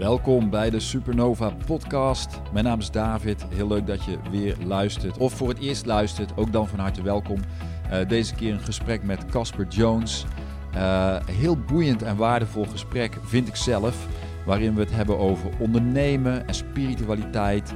Welkom bij de Supernova Podcast. Mijn naam is David. Heel leuk dat je weer luistert. Of voor het eerst luistert, ook dan van harte welkom. Uh, deze keer een gesprek met Casper Jones. Uh, heel boeiend en waardevol gesprek, vind ik zelf. Waarin we het hebben over ondernemen en spiritualiteit.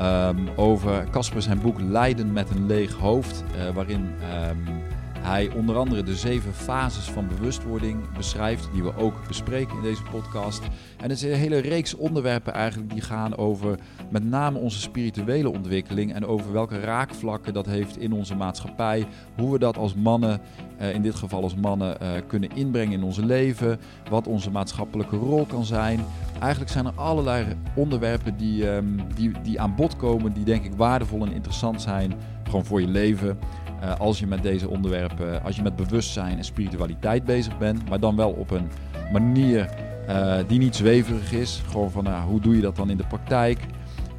Um, over Casper zijn boek Leiden met een leeg hoofd. Uh, waarin um, hij onder andere de zeven fases van bewustwording beschrijft, die we ook bespreken in deze podcast. En het is een hele reeks onderwerpen eigenlijk die gaan over met name onze spirituele ontwikkeling en over welke raakvlakken dat heeft in onze maatschappij. Hoe we dat als mannen, eh, in dit geval als mannen, eh, kunnen inbrengen in onze leven. Wat onze maatschappelijke rol kan zijn. Eigenlijk zijn er allerlei onderwerpen die, ehm, die, die aan bod komen, die denk ik waardevol en interessant zijn. Gewoon voor je leven. Uh, als je met deze onderwerpen, als je met bewustzijn en spiritualiteit bezig bent, maar dan wel op een manier uh, die niet zweverig is. Gewoon van nou, hoe doe je dat dan in de praktijk?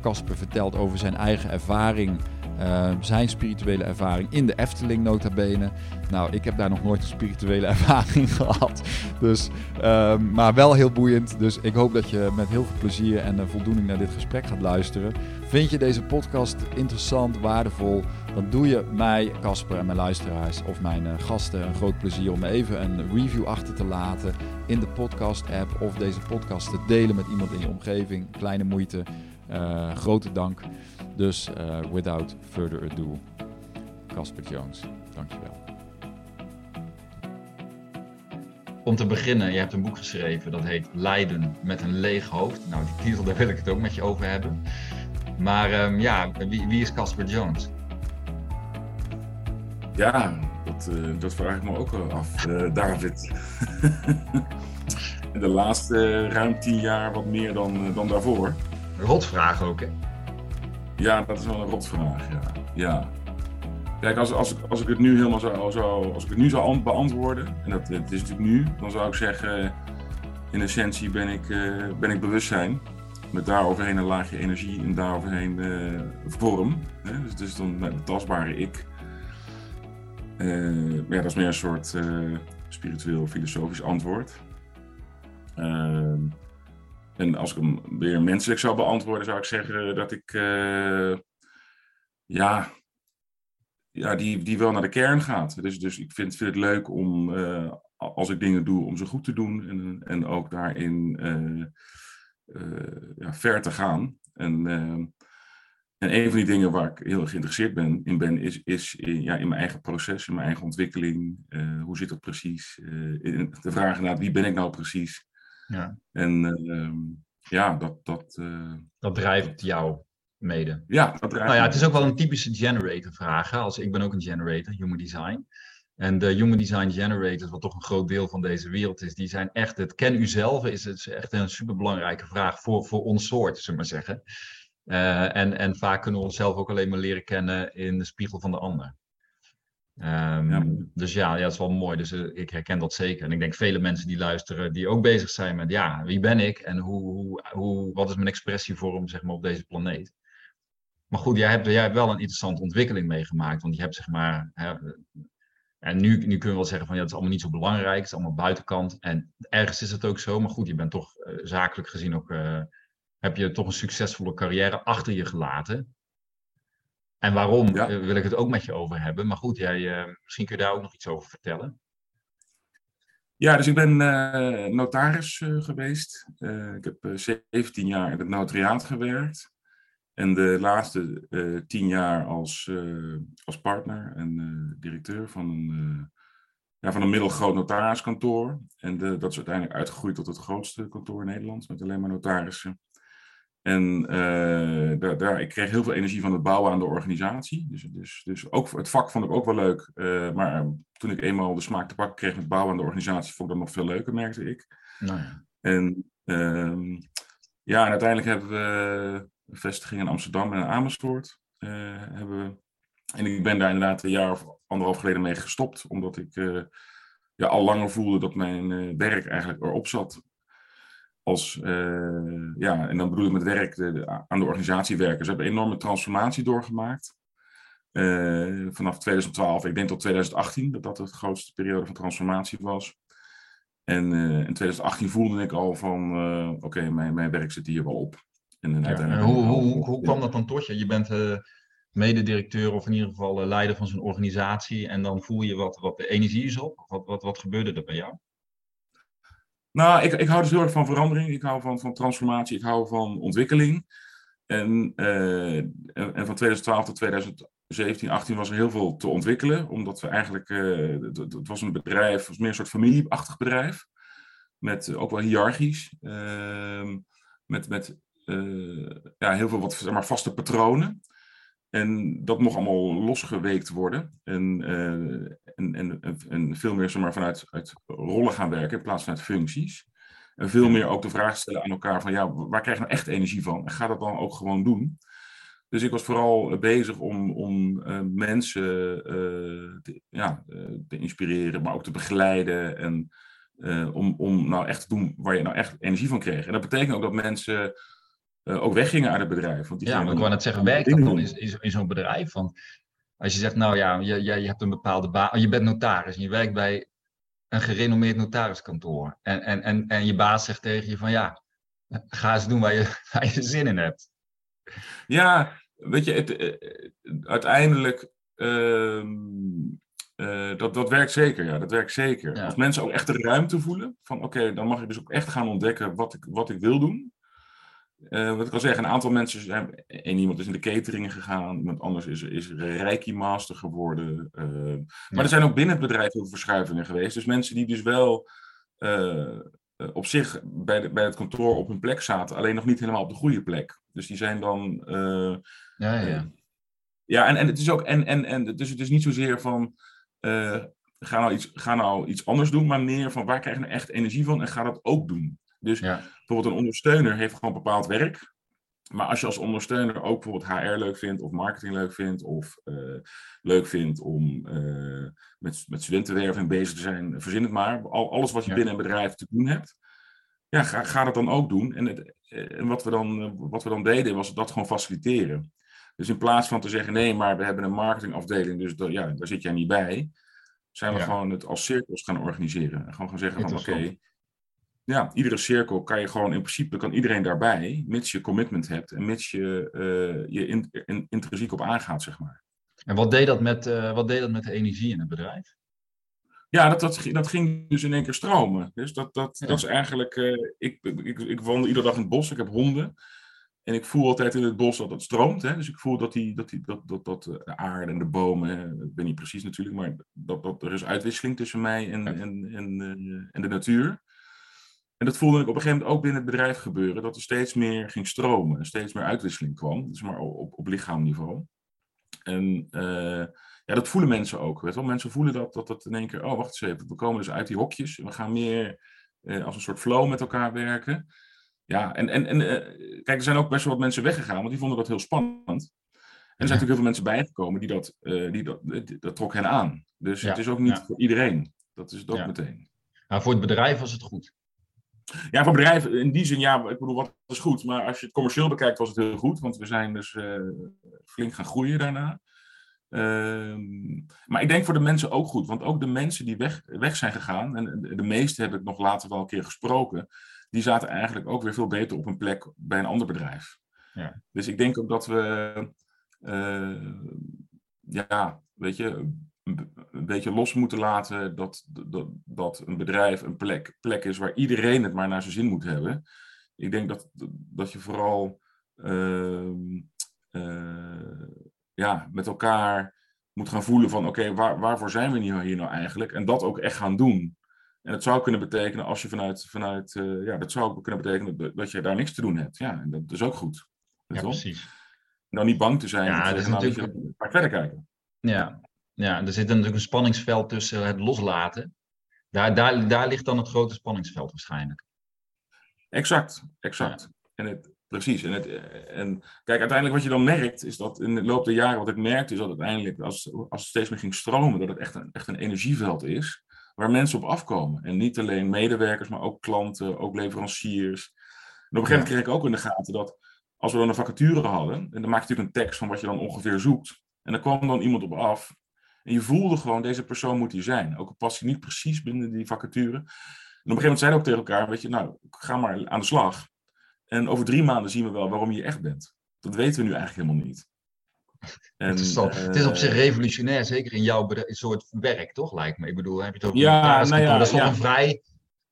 Casper vertelt over zijn eigen ervaring zijn spirituele ervaring in de Efteling nota bene. Nou, ik heb daar nog nooit een spirituele ervaring gehad. Dus, uh, maar wel heel boeiend. Dus ik hoop dat je met heel veel plezier en voldoening naar dit gesprek gaat luisteren. Vind je deze podcast interessant, waardevol? Dan doe je mij, Casper en mijn luisteraars of mijn uh, gasten een groot plezier om even een review achter te laten in de podcast-app of deze podcast te delen met iemand in je omgeving. Kleine moeite, uh, grote dank. Dus uh, without further ado, Casper Jones, dankjewel. Om te beginnen, je hebt een boek geschreven dat heet Leiden met een leeg hoofd. Nou, die titel, daar wil ik het ook met je over hebben. Maar um, ja, wie, wie is Casper Jones? Ja, dat, uh, dat vraag ik me ook wel af, uh, David. de laatste ruim tien jaar wat meer dan, dan daarvoor. Rotvraag ook, hè? Ja, dat is wel een rotvraag, ja. ja. Kijk, als, als, als ik het nu helemaal zou, zou, als ik het nu zou beantwoorden, en dat het is natuurlijk nu, dan zou ik zeggen, in essentie ben ik, uh, ben ik bewustzijn. Met daaroverheen een laagje energie en daaroverheen vorm. Hè? Dus, dus dan de tastbare ik. Uh, ja, dat is meer een soort spiritueel, filosofisch antwoord. Ehm, en als ik hem weer menselijk zou beantwoorden, zou ik zeggen dat ik, ja, ja die, die wel naar de kern gaat. Dus, dus ik vind, het leuk om, als ik dingen doe, om ze goed te doen en, en ook daarin ja, ver te gaan. En, en een van die dingen waar ik heel erg geïnteresseerd ben, in ben, is, is in, ja, in mijn eigen proces, in mijn eigen ontwikkeling. hoe zit dat precies? in de vraag naar wie ben ik nou precies? Ja. En uh, ja, dat... Dat, uh... dat drijft jou mede. Ja, dat drijft Nou ja, het is ook wel een typische generator vraag. Als, ik ben ook een generator, human design. En de human design generators, wat toch een groot deel van deze wereld is, die zijn echt, het ken u zelf is, het echt een superbelangrijke vraag voor, voor ons soort, zullen we maar zeggen. Uh, en, en vaak kunnen we onszelf ook alleen maar leren kennen in de spiegel van de ander. Um, ja. Dus ja, ja, dat is wel mooi. Dus uh, ik herken dat zeker. En ik denk vele mensen die luisteren, die ook bezig zijn met, ja, wie ben ik en hoe, hoe, hoe, wat is mijn expressievorm zeg maar, op deze planeet. Maar goed, jij hebt, jij hebt wel een interessante ontwikkeling meegemaakt. Want je hebt zeg maar, hè, en nu, nu kunnen we wel zeggen van, ja, het is allemaal niet zo belangrijk, het is allemaal buitenkant. En ergens is het ook zo, maar goed, je bent toch uh, zakelijk gezien ook, uh, heb je toch een succesvolle carrière achter je gelaten. En waarom ja. wil ik het ook met je over hebben. Maar goed, jij, uh, misschien kun je daar ook nog iets over vertellen. Ja, dus ik ben uh, notaris uh, geweest. ik heb 17 jaar in het notariaat gewerkt. En de laatste 10 jaar als, als partner en directeur van een, ja, van een middelgroot notariskantoor. En de, dat is uiteindelijk uitgegroeid tot het grootste kantoor in Nederland, met alleen maar notarissen. En uh, daar, daar, ik kreeg heel veel energie van het bouwen aan de organisatie. Dus, dus, dus ook het vak vond ik ook wel leuk. Uh, maar toen ik eenmaal de smaak te pakken kreeg met bouwen aan de organisatie, vond ik dat nog veel leuker, merkte ik. Nou ja. En uh, ja, en uiteindelijk hebben we een vestiging in Amsterdam en in Amersfoort. Hebben we. En ik ben daar inderdaad een jaar of anderhalf geleden mee gestopt, omdat ik ja, al langer voelde dat mijn werk eigenlijk erop zat als, uh, ja, en dan bedoel ik met werk de, aan de organisatie werken. Ze hebben een enorme transformatie doorgemaakt. Uh, vanaf 2012, ik denk tot 2018, dat dat de grootste periode van transformatie was. En in 2018 voelde ik al van, oké, mijn, mijn werk zit hier wel op. En, en hoe, hoe, hoe, kwam dat dan tot je? Je bent mededirecteur of in ieder geval leider van zo'n organisatie en dan voel je wat, wat de energie is op. Wat, wat, wat gebeurde er bij jou? Nou, ik, ik hou dus heel erg van verandering. Ik hou van, van transformatie. Ik hou van ontwikkeling. En, uh, en, van 2012 tot 2017, 18 was er heel veel te ontwikkelen. Omdat we eigenlijk, uh, het, was een bedrijf, het was meer een soort familieachtig bedrijf. Met ook wel hiërarchisch. Ehm, met met ja, heel veel wat zeg maar, vaste patronen. En dat mocht allemaal losgeweekt worden. En, en, en, en, veel meer zeg maar, vanuit uit rollen gaan werken in plaats van uit functies. En veel meer ook de vraag stellen aan elkaar van ja, waar krijg je nou echt energie van? En ga dat dan ook gewoon doen. Dus ik was vooral bezig om, om uh, mensen uh, te, ja, uh, te inspireren, maar ook te begeleiden. En om, om nou echt te doen waar je nou echt energie van kreeg. En dat betekent ook dat mensen ook weggingen uit het bedrijf. Want die ja, maar ik wou net zeggen, werkt dat dan in, in zo'n bedrijf? Want als je zegt, nou ja, je, je, je hebt een bepaalde baan, je bent notaris en je werkt bij een gerenommeerd notariskantoor. En, en, en, en je baas zegt tegen je van ja, ga eens doen waar je, waar je zin in hebt. Ja, weet je, het, eh, uiteindelijk, uh, dat, dat werkt zeker, ja, dat werkt zeker. Als mensen ook echt de ruimte voelen, van oké, dan mag ik dus ook echt gaan ontdekken wat ik, wat ik wil doen. Uh, wat ik al zeg, een aantal mensen zijn. Eén iemand is in de catering gegaan, iemand anders is, is Reiki Master geworden. Uh, maar er zijn ook binnen het bedrijf heel veel verschuivingen geweest. Dus mensen die dus wel uh, op zich bij, de, bij het kantoor op hun plek zaten, alleen nog niet helemaal op de goede plek. Dus die zijn dan. ja, ja. ja, en, en het is ook. En, en, en, dus het is niet zozeer van. ga, nou iets, ga nou iets anders doen, maar meer van waar krijg je nou echt energie van en ga dat ook doen. Dus bijvoorbeeld een ondersteuner heeft gewoon bepaald werk. Maar als je als ondersteuner ook bijvoorbeeld HR leuk vindt, of marketing leuk vindt, of uh, leuk vindt om uh, met, met studentenwerving bezig te zijn, verzin het maar. Al, alles wat je binnen een bedrijf te doen hebt, ja, ga, ga dat dan ook doen. En, het, eh, en wat, we dan, wat we dan deden, was dat gewoon faciliteren. Dus in plaats van te zeggen, nee, maar we hebben een marketingafdeling, dus dat, ja, daar zit jij niet bij, zijn we gewoon het als cirkels gaan organiseren. En gewoon gaan zeggen van, oké, ja, iedere cirkel kan je gewoon in principe, kan iedereen daarbij, mits je commitment hebt en mits je uh, je in, in, intrinsiek op aangaat, zeg maar. En wat deed dat met, uh, wat deed dat met de energie in het bedrijf? Ja, dat, dat, dat ging dus in één keer stromen. Dus dat, dat, dat is eigenlijk, uh, ik, ik, ik wandel iedere dag in het bos, ik heb honden. En ik voel altijd in het bos dat het stroomt. Hè? Dus ik voel dat, die, dat, die, dat, dat, dat de aarde en de bomen, ik ben niet precies natuurlijk, maar dat, dat er is uitwisseling tussen mij en, en, en, en de natuur. En dat voelde ik op een gegeven moment ook binnen het bedrijf gebeuren, dat er steeds meer ging stromen en steeds meer uitwisseling kwam, dus maar op, op lichaamniveau. En uh, ja, dat voelen mensen ook. Weet wel? Mensen voelen dat, dat dat in één keer, oh wacht eens even, we komen dus uit die hokjes en we gaan meer uh, als een soort flow met elkaar werken. Ja, en, en, en uh, kijk, er zijn ook best wel wat mensen weggegaan, want die vonden dat heel spannend. En er zijn natuurlijk heel veel mensen bijgekomen die dat, die dat, dat trok hen aan. Dus het is ook niet voor iedereen. Dat is het ook meteen. Maar voor het bedrijf was het goed. Ja, voor bedrijven in die zin, ja, ik bedoel, wat is goed. Maar als je het commercieel bekijkt, was het heel goed. Want we zijn dus uh, flink gaan groeien daarna. Uh, maar ik denk voor de mensen ook goed. Want ook de mensen die weg, weg zijn gegaan, en de meeste heb ik nog later wel een keer gesproken, die zaten eigenlijk ook weer veel beter op een plek bij een ander bedrijf. Ja. Dus ik denk ook dat we, uh, ja, weet je, een beetje los moeten laten dat, dat, dat een bedrijf een plek, plek is waar iedereen het maar naar zijn zin moet hebben. Ik denk dat, dat je vooral uh, uh, ja, met elkaar moet gaan voelen van oké, waar, waarvoor zijn we hier nou eigenlijk? En dat ook echt gaan doen. En dat zou kunnen betekenen als je vanuit, vanuit uh, ja, dat zou kunnen betekenen dat, dat je daar niks te doen hebt. Ja, en dat is ook goed. Ja, precies. Nou, niet bang te zijn. Ja, dat is nou, natuurlijk... je, verder kijken. Ja, ja, er zit natuurlijk een spanningsveld tussen het loslaten. Daar, daar, daar ligt dan het grote spanningsveld waarschijnlijk. Exact, exact. En het, precies. En, het, en kijk, uiteindelijk wat je dan merkt, is dat in de loop der jaren, wat ik merkte, is dat uiteindelijk, als, als het steeds meer ging stromen, dat het echt een, echt een energieveld is, waar mensen op afkomen. En niet alleen medewerkers, maar ook klanten, ook leveranciers. En op een gegeven moment kreeg ik ook in de gaten dat, als we dan een vacature hadden, en dan maak je natuurlijk een tekst van wat je dan ongeveer zoekt, en dan kwam dan iemand op af en je voelde gewoon, deze persoon moet hier zijn. Ook al past hij niet precies binnen die vacature. een gegeven moment zeiden we ook tegen elkaar, weet je, nou, ga maar aan de slag. En over drie maanden zien we wel waarom je echt bent. Dat weten we nu eigenlijk helemaal niet. En, het, is het, is op zich revolutionair, zeker in jouw soort werk, toch? Lijkt me. Ik bedoel, heb je het over ja, nou ja, dat is toch een vrij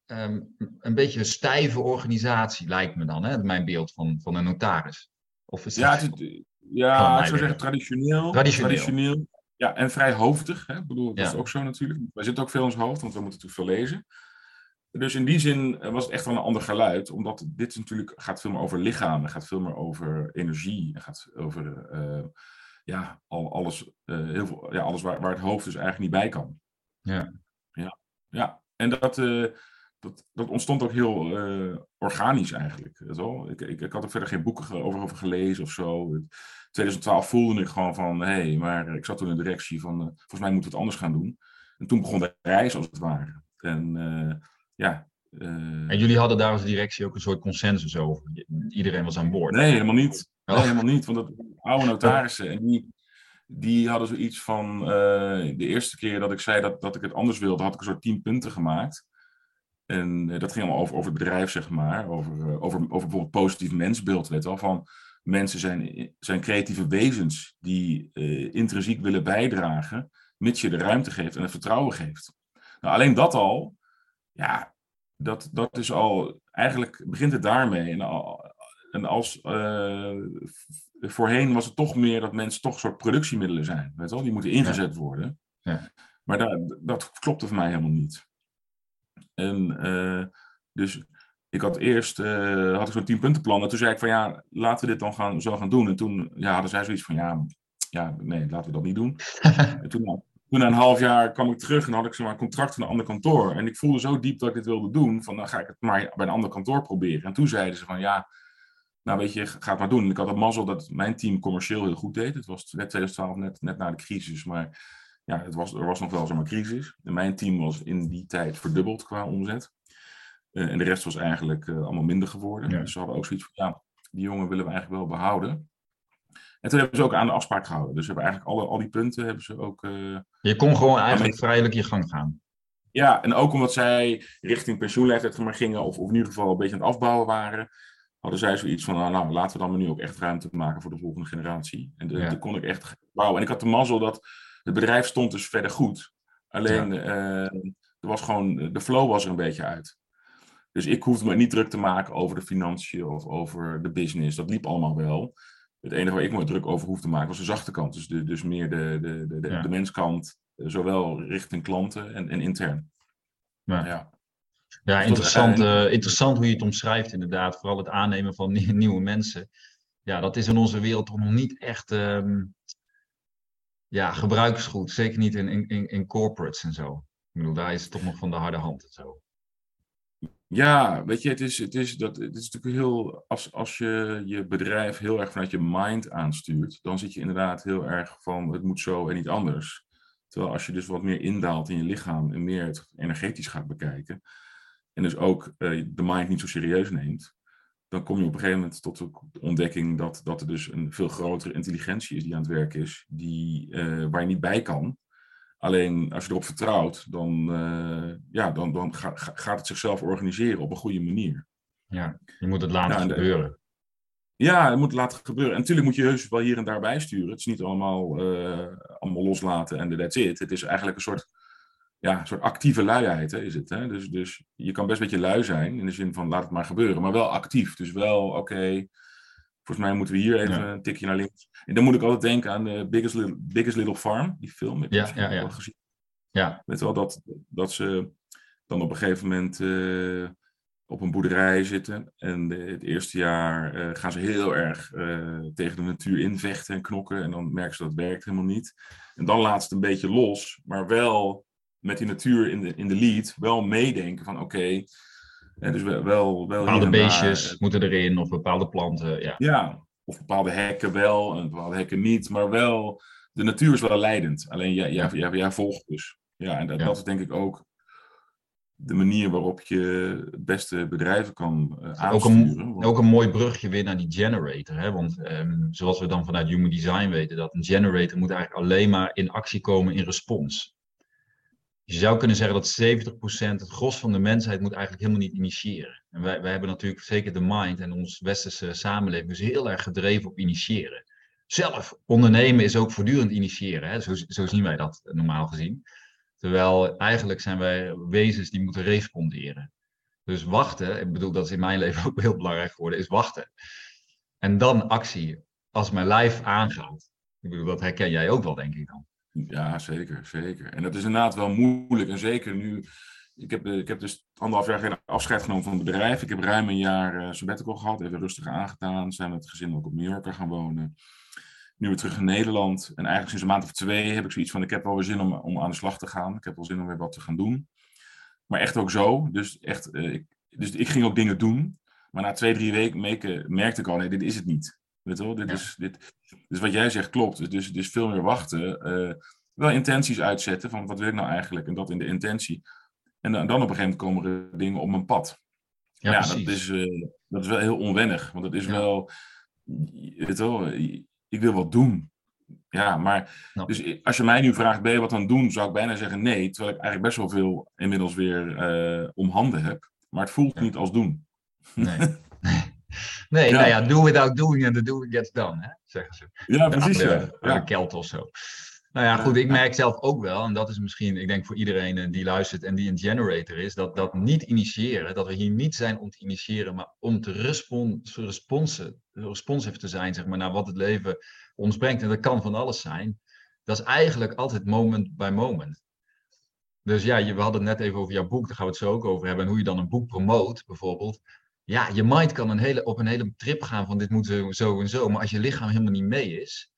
Ehm, een beetje een stijve organisatie, lijkt me dan, hè? mijn beeld van, van een notaris. Of ja, het, ja ik zou zeggen traditioneel, traditioneel. Ja, en vrij hoofdig. Hè? Ik bedoel, dat is ook zo natuurlijk. Wij zitten ook veel in ons hoofd, want we moeten natuurlijk veel lezen. Dus in die zin eh, was het echt wel een ander geluid, omdat dit natuurlijk gaat veel meer over lichaam, gaat veel meer over energie, gaat over uh, ja, al, alles, uh, heel veel, ja, alles waar, waar het hoofd dus eigenlijk niet bij kan. Ja. Ja, ja. en dat, dat, dat ontstond ook heel uh, organisch eigenlijk. Ik, ik, ik, had er verder geen boeken over, over gelezen of zo. In 2012 voelde ik gewoon van, hé, hey, maar ik zat toen in de directie van, uh, volgens mij moeten we het anders gaan doen. En toen begon de reis als het ware. En uh, ja. en jullie hadden daar als directie ook een soort consensus over? Iedereen was aan boord? Nee, helemaal niet. Nee, oh. helemaal niet. Want dat oude notarissen, en die, die hadden zoiets van, de eerste keer dat ik zei dat, dat ik het anders wilde, had ik een soort tien punten gemaakt. En eh, dat ging allemaal over, over het bedrijf, zeg maar. Over, uh, over, over bijvoorbeeld positief mensbeeld. Weet wel, van mensen zijn, zijn creatieve wezens die uh, intrinsiek willen bijdragen, mits je de ruimte geeft en het vertrouwen geeft. Nou, alleen dat al, ja, dat, dat is al, eigenlijk begint het daarmee. En, al, en als, voorheen was het toch meer dat mensen toch een soort productiemiddelen zijn, weet wel, die moeten ingezet worden. Ja. Maar dat, dat klopte voor mij helemaal niet. En uh, dus ik had eerst uh, had ik zo'n tien puntenplan. En toen zei ik van ja, laten we dit dan gaan, zo gaan doen. En toen ja, hadden zij zoiets van ja, ja, nee, laten we dat niet doen. en toen, toen na een half jaar kwam ik terug en had ik zomaar een contract van een ander kantoor. En ik voelde zo diep dat ik dit wilde doen. Van dan ga ik het maar bij een ander kantoor proberen. En toen zeiden ze van ja, nou weet je, ga het maar doen. En ik had het mazzel dat mijn team commercieel heel goed deed. Het was net 2012, net, net na de crisis. Maar ja, het was, er was nog wel zo'n crisis. En mijn team was in die tijd verdubbeld qua omzet. Uh, en de rest was eigenlijk uh, allemaal minder geworden. Dus ze hadden ook zoiets van, ja, die jongen willen we eigenlijk wel behouden. En toen hebben ze ook aan de afspraak gehouden. Dus hebben eigenlijk alle, al die punten hebben ze ook... Uh, je kon gewoon eigenlijk vrijelijk je gang gaan. Ja, en ook omdat zij richting pensioenleeftijd maar gingen, of, of in ieder geval een beetje aan het afbouwen waren, hadden zij zoiets van, nou, nou laten we dan maar nu ook echt ruimte maken voor de volgende generatie. En ja. toen kon ik echt bouwen. En ik had de mazzel dat het bedrijf stond dus verder goed. Alleen eh, er was gewoon, de flow was er een beetje uit. Dus ik hoefde me niet druk te maken over de financiën of over de business. Dat liep allemaal wel. Het enige waar ik me druk over hoefde te maken was de zachte kant. Dus, de, dus meer de, de, de, de, de menskant, eh, zowel richting klanten en, en intern. Ja, ja. ja interessant, uh, interessant hoe je het omschrijft inderdaad. Vooral het aannemen van nieuwe mensen. Ja, dat is in onze wereld toch nog niet echt... Um, ja, gebruikersgoed. Zeker niet in, in, in corporates en zo. Ik bedoel, daar is het toch nog van de harde hand en zo. Ja, weet je, het is, het is, dat, het is natuurlijk heel. Als, als je je bedrijf heel erg vanuit je mind aanstuurt, dan zit je inderdaad heel erg van het moet zo en niet anders. Terwijl als je dus wat meer indaalt in je lichaam en meer het energetisch gaat bekijken, en dus ook uh, de mind niet zo serieus neemt, dan kom je op een gegeven moment tot de ontdekking dat, dat er dus een veel grotere intelligentie is die aan het werk is, die, uh, waar je niet bij kan. Alleen als je erop vertrouwt, dan, uh, ja, dan, dan ga, gaat het zichzelf organiseren op een goede manier. Ja, je moet het laten gebeuren. Ja, het moet laten gebeuren. En natuurlijk moet je heus wel hier en daar bijsturen. Het is niet allemaal, uh, allemaal loslaten en that's it. Het is eigenlijk een soort ja, een soort actieve luiheid hè, is het. Hè? Dus, dus je kan best een beetje lui zijn, in de zin van laat het maar gebeuren, maar wel actief. Dus wel, oké, volgens mij moeten we hier even een tikje naar links. En dan moet ik altijd denken aan de Biggest Little, Biggest Little Farm, die film. Heb ja, ja, ja. gezien. Ja. Weet wel, dat, dat ze dan op een gegeven moment uh, op een boerderij zitten. En het eerste jaar uh, gaan ze heel erg tegen de natuur invechten en knokken. En dan merken ze dat het werkt helemaal niet. En dan laat het een beetje los, maar wel met die natuur in de, in de lead wel meedenken van oké, okay, dus wel, wel, bepaalde beestjes moeten erin of bepaalde planten. Ja. ja, of bepaalde hekken wel en bepaalde hekken niet, maar wel, de natuur is wel leidend. Alleen jij, jij, jij, jij volgt dus. Ja, en dat, dat is denk ik ook de manier waarop je het beste bedrijven kan uh, aansturen. Ook een, ook een mooi brugje weer naar die generator. Hè? Want um, zoals we dan vanuit Human Design weten, dat een generator moet eigenlijk alleen maar in actie komen in respons. Je zou kunnen zeggen dat 70%, het gros van de mensheid, moet eigenlijk helemaal niet initiëren. En wij, wij hebben natuurlijk zeker de mind en ons westerse samenleving is heel erg gedreven op initiëren. Zelf ondernemen is ook voortdurend initiëren. Hè? Zo, zo zien wij dat normaal gezien. Terwijl eigenlijk zijn wij wezens die moeten responderen. Dus wachten, ik bedoel dat is in mijn leven ook heel belangrijk geworden, is wachten. En dan actie. Als mijn lijf aangaat. Ik bedoel, dat herken jij ook wel, denk ik dan. Ja, zeker, zeker. En dat is inderdaad wel moeilijk. En zeker nu, ik heb, ik heb dus anderhalf jaar geen afscheid genomen van het bedrijf. Ik heb ruim een jaar uh, sabbatical gehad, even rustig aangedaan. Zijn met het gezin ook op New York gaan wonen. Nu weer terug in Nederland. En eigenlijk sinds een maand of twee heb ik zoiets van, ik heb wel weer zin om, om aan de slag te gaan. Ik heb wel zin om weer wat te gaan doen. Maar echt ook zo. Dus, echt, uh, ik, dus ik ging ook dingen doen. Maar na twee, drie weken merkte ik al, nee, dit is het niet. Weet je wel? Dit is, dit, dus wat jij zegt klopt. Dus, dus veel meer wachten. Uh, wel intenties uitzetten van wat wil ik nou eigenlijk. En dat in de intentie. En dan, dan op een gegeven moment komen er dingen op mijn pad. Ja, ja dat, is, uh, dat is wel heel onwennig. Want het is ja. wel, weet wel, ik wil wat doen. Ja, maar nou. dus als je mij nu vraagt, ben je wat aan het doen? Zou ik bijna zeggen nee. Terwijl ik eigenlijk best wel veel inmiddels weer uh, om handen heb. Maar het voelt ja. niet als doen. Nee. Nee, ja. nou ja, do without doing and the doing gets done, hè, zeggen ze. Ja, precies. De, ja. de Kelt of zo. Nou ja, goed, ik merk zelf ook wel, en dat is misschien, ik denk voor iedereen die luistert en die een generator is, dat dat niet initiëren, dat we hier niet zijn om te initiëren, maar om te respons responsen, responsive te zijn, zeg maar, naar wat het leven ons brengt. En dat kan van alles zijn. Dat is eigenlijk altijd moment by moment. Dus ja, we hadden het net even over jouw boek, daar gaan we het zo ook over hebben. En hoe je dan een boek promoot, bijvoorbeeld ja, je mind kan een hele, op een hele trip gaan van dit moet zo en zo. Maar als je lichaam helemaal niet mee is.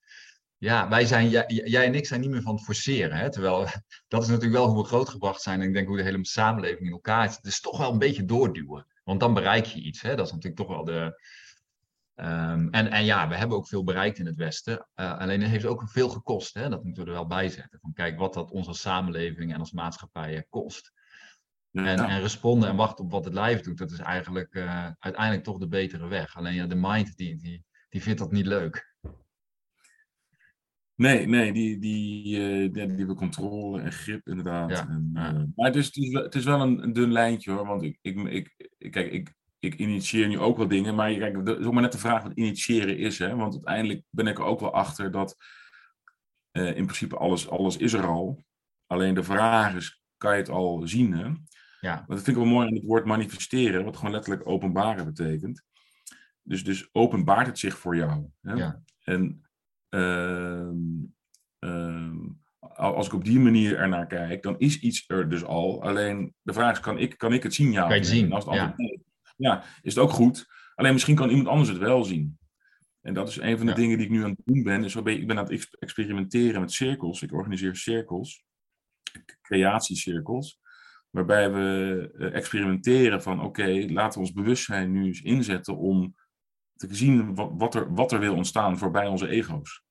Ja, wij zijn, jij, jij en ik zijn niet meer van het forceren. Hè? Terwijl dat is natuurlijk wel hoe we grootgebracht zijn. En ik denk hoe de hele samenleving in elkaar is. Is toch wel een beetje doorduwen. Want dan bereik je iets. Hè? Dat is natuurlijk toch wel de. Um, en, en ja, we hebben ook veel bereikt in het Westen. Uh, alleen het heeft ook veel gekost. Hè? Dat moeten we er wel bij zetten. Van, kijk wat dat onze samenleving en als maatschappij kost. En, ja. en, responden en wachten op wat het lijf doet, dat is eigenlijk uh, uiteindelijk toch de betere weg. Alleen ja, de mind, die, die, die vindt dat niet leuk. Nee, nee, die, die, uh, die, wil controle en grip inderdaad. Ja. En, uh, maar het is, het, is wel, het is wel een, een, dun lijntje hoor, want ik, ik, ik, kijk, ik, ik initieer nu ook wel dingen, maar kijk, dat is ook maar net de vraag wat initiëren is. Hè? Want uiteindelijk ben ik er ook wel achter dat in principe alles, alles is er al. Alleen de vraag is, kan je het al zien? Hè? Ja. Dat vind ik wel mooi aan het woord manifesteren, wat gewoon letterlijk openbaren betekent. Dus, dus openbaart het zich voor jou. Hè? Ja. En uh, uh, als ik op die manier ernaar kijk, dan is iets er dus al. Alleen de vraag is, kan ik, kan ik het zien? Ja, kan je het zien? En als het ja. Ja, is het ook goed. Alleen misschien kan iemand anders het wel zien. En dat is een van de Ja. dingen die ik nu aan het doen ben. Is zo ben ik ben aan het ex- experimenteren met cirkels. Ik organiseer cirkels, creatiecirkels waarbij we eh, experimenteren van oké, laten we ons bewustzijn nu eens inzetten om te zien wat, wat, er, wat er wil ontstaan voorbij onze ego's.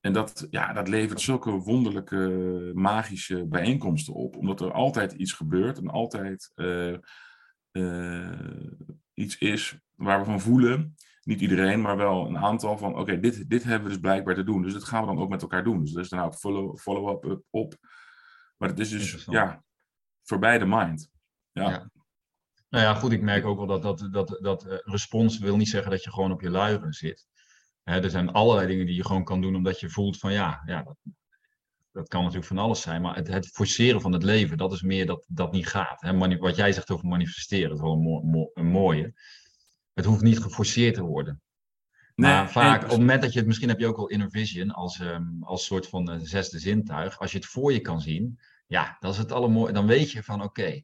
En dat, ja, dat levert zulke wonderlijke, magische bijeenkomsten op, omdat er altijd iets gebeurt en altijd eh, eh, iets is waar we van voelen. Niet iedereen, maar wel een aantal van oké, dit, dit hebben we dus blijkbaar te doen. Dus dat gaan we dan ook met elkaar doen. Dus er is dan ook follow- follow-up op. Maar het is dus, ja, voorbij de mind. Ja. Ja. Nou ja, goed, ik merk ook wel dat, dat, dat, dat eh, respons wil niet zeggen dat je gewoon op je luieren zit. Hè, er zijn allerlei dingen die je gewoon kan doen omdat je voelt van ja, ja dat, dat kan natuurlijk van alles zijn. Maar het, het forceren van het leven, dat is meer dat dat niet gaat. Hè. Wat jij zegt over manifesteren, dat is wel een, mo- mo- een mooie. Het hoeft niet geforceerd te worden. Maar Nee, vaak, nee, op het moment dat je het, misschien heb je ook wel inner vision als, ehm, als soort van zesde zintuig. Als je het voor je kan zien, ja, dat is het allermooie. Dan weet je van oké,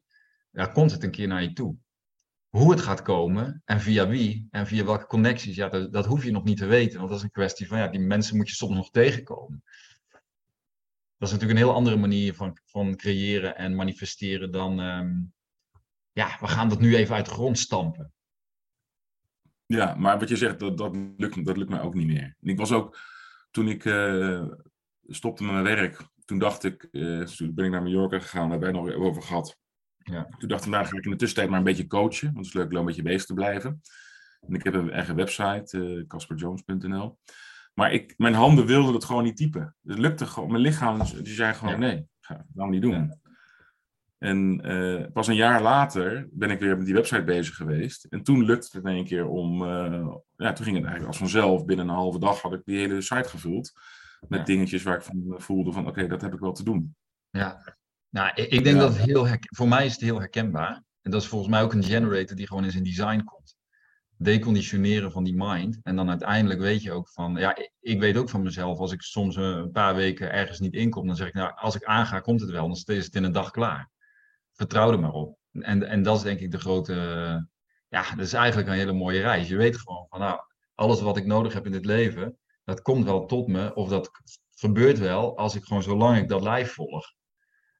daar komt het een keer naar je toe. Hoe het gaat komen en via wie en via welke connecties, ja, dat, dat hoef je nog niet te weten. Want dat is een kwestie van, ja, die mensen moet je soms nog tegenkomen. Dat is natuurlijk een heel andere manier van, van creëren en manifesteren dan, ehm, ja, we gaan dat nu even uit de grond stampen. Ja, maar wat je zegt, dat, dat, lukt, dat lukt mij ook niet meer. Ik was ook, toen ik eh, stopte met mijn werk, toen dacht ik, eh, toen ben ik naar Mallorca gegaan, daar hebben wij nog over gehad. Ja. Toen dacht ik, nou ga ik in de tussentijd maar een beetje coachen, want het is leuk om een beetje bezig te blijven. En ik heb een eigen website, eh casperjones.nl. Maar ik, mijn handen wilden het gewoon niet typen. Het lukte gewoon, mijn lichaam, die zei gewoon Ja. nee, ga, gaan we niet doen. Ja. En uh, pas een jaar later ben ik weer met die website bezig geweest. En toen lukte het in één keer om. Uh, ja, toen ging het eigenlijk als vanzelf. Binnen een halve dag had ik die hele site gevuld. Met dingetjes waar ik van voelde van oké, dat heb ik wel te doen. Ja, nou, ik, ik denk dat het heel voor mij is het heel herkenbaar. En dat is volgens mij ook een generator die gewoon in zijn design komt. Deconditioneren van die mind. En dan uiteindelijk weet je ook van, ja, ik weet ook van mezelf, als ik soms een paar weken ergens niet inkom, dan zeg ik, nou, als ik aanga, komt het wel, dan is het in een dag klaar. Vertrouw er maar op. En, en dat is denk ik de grote, ja, dat is eigenlijk een hele mooie reis. Je weet gewoon van, nou, alles wat ik nodig heb in dit leven, dat komt wel tot me, of dat gebeurt wel als ik gewoon zolang ik dat live volg.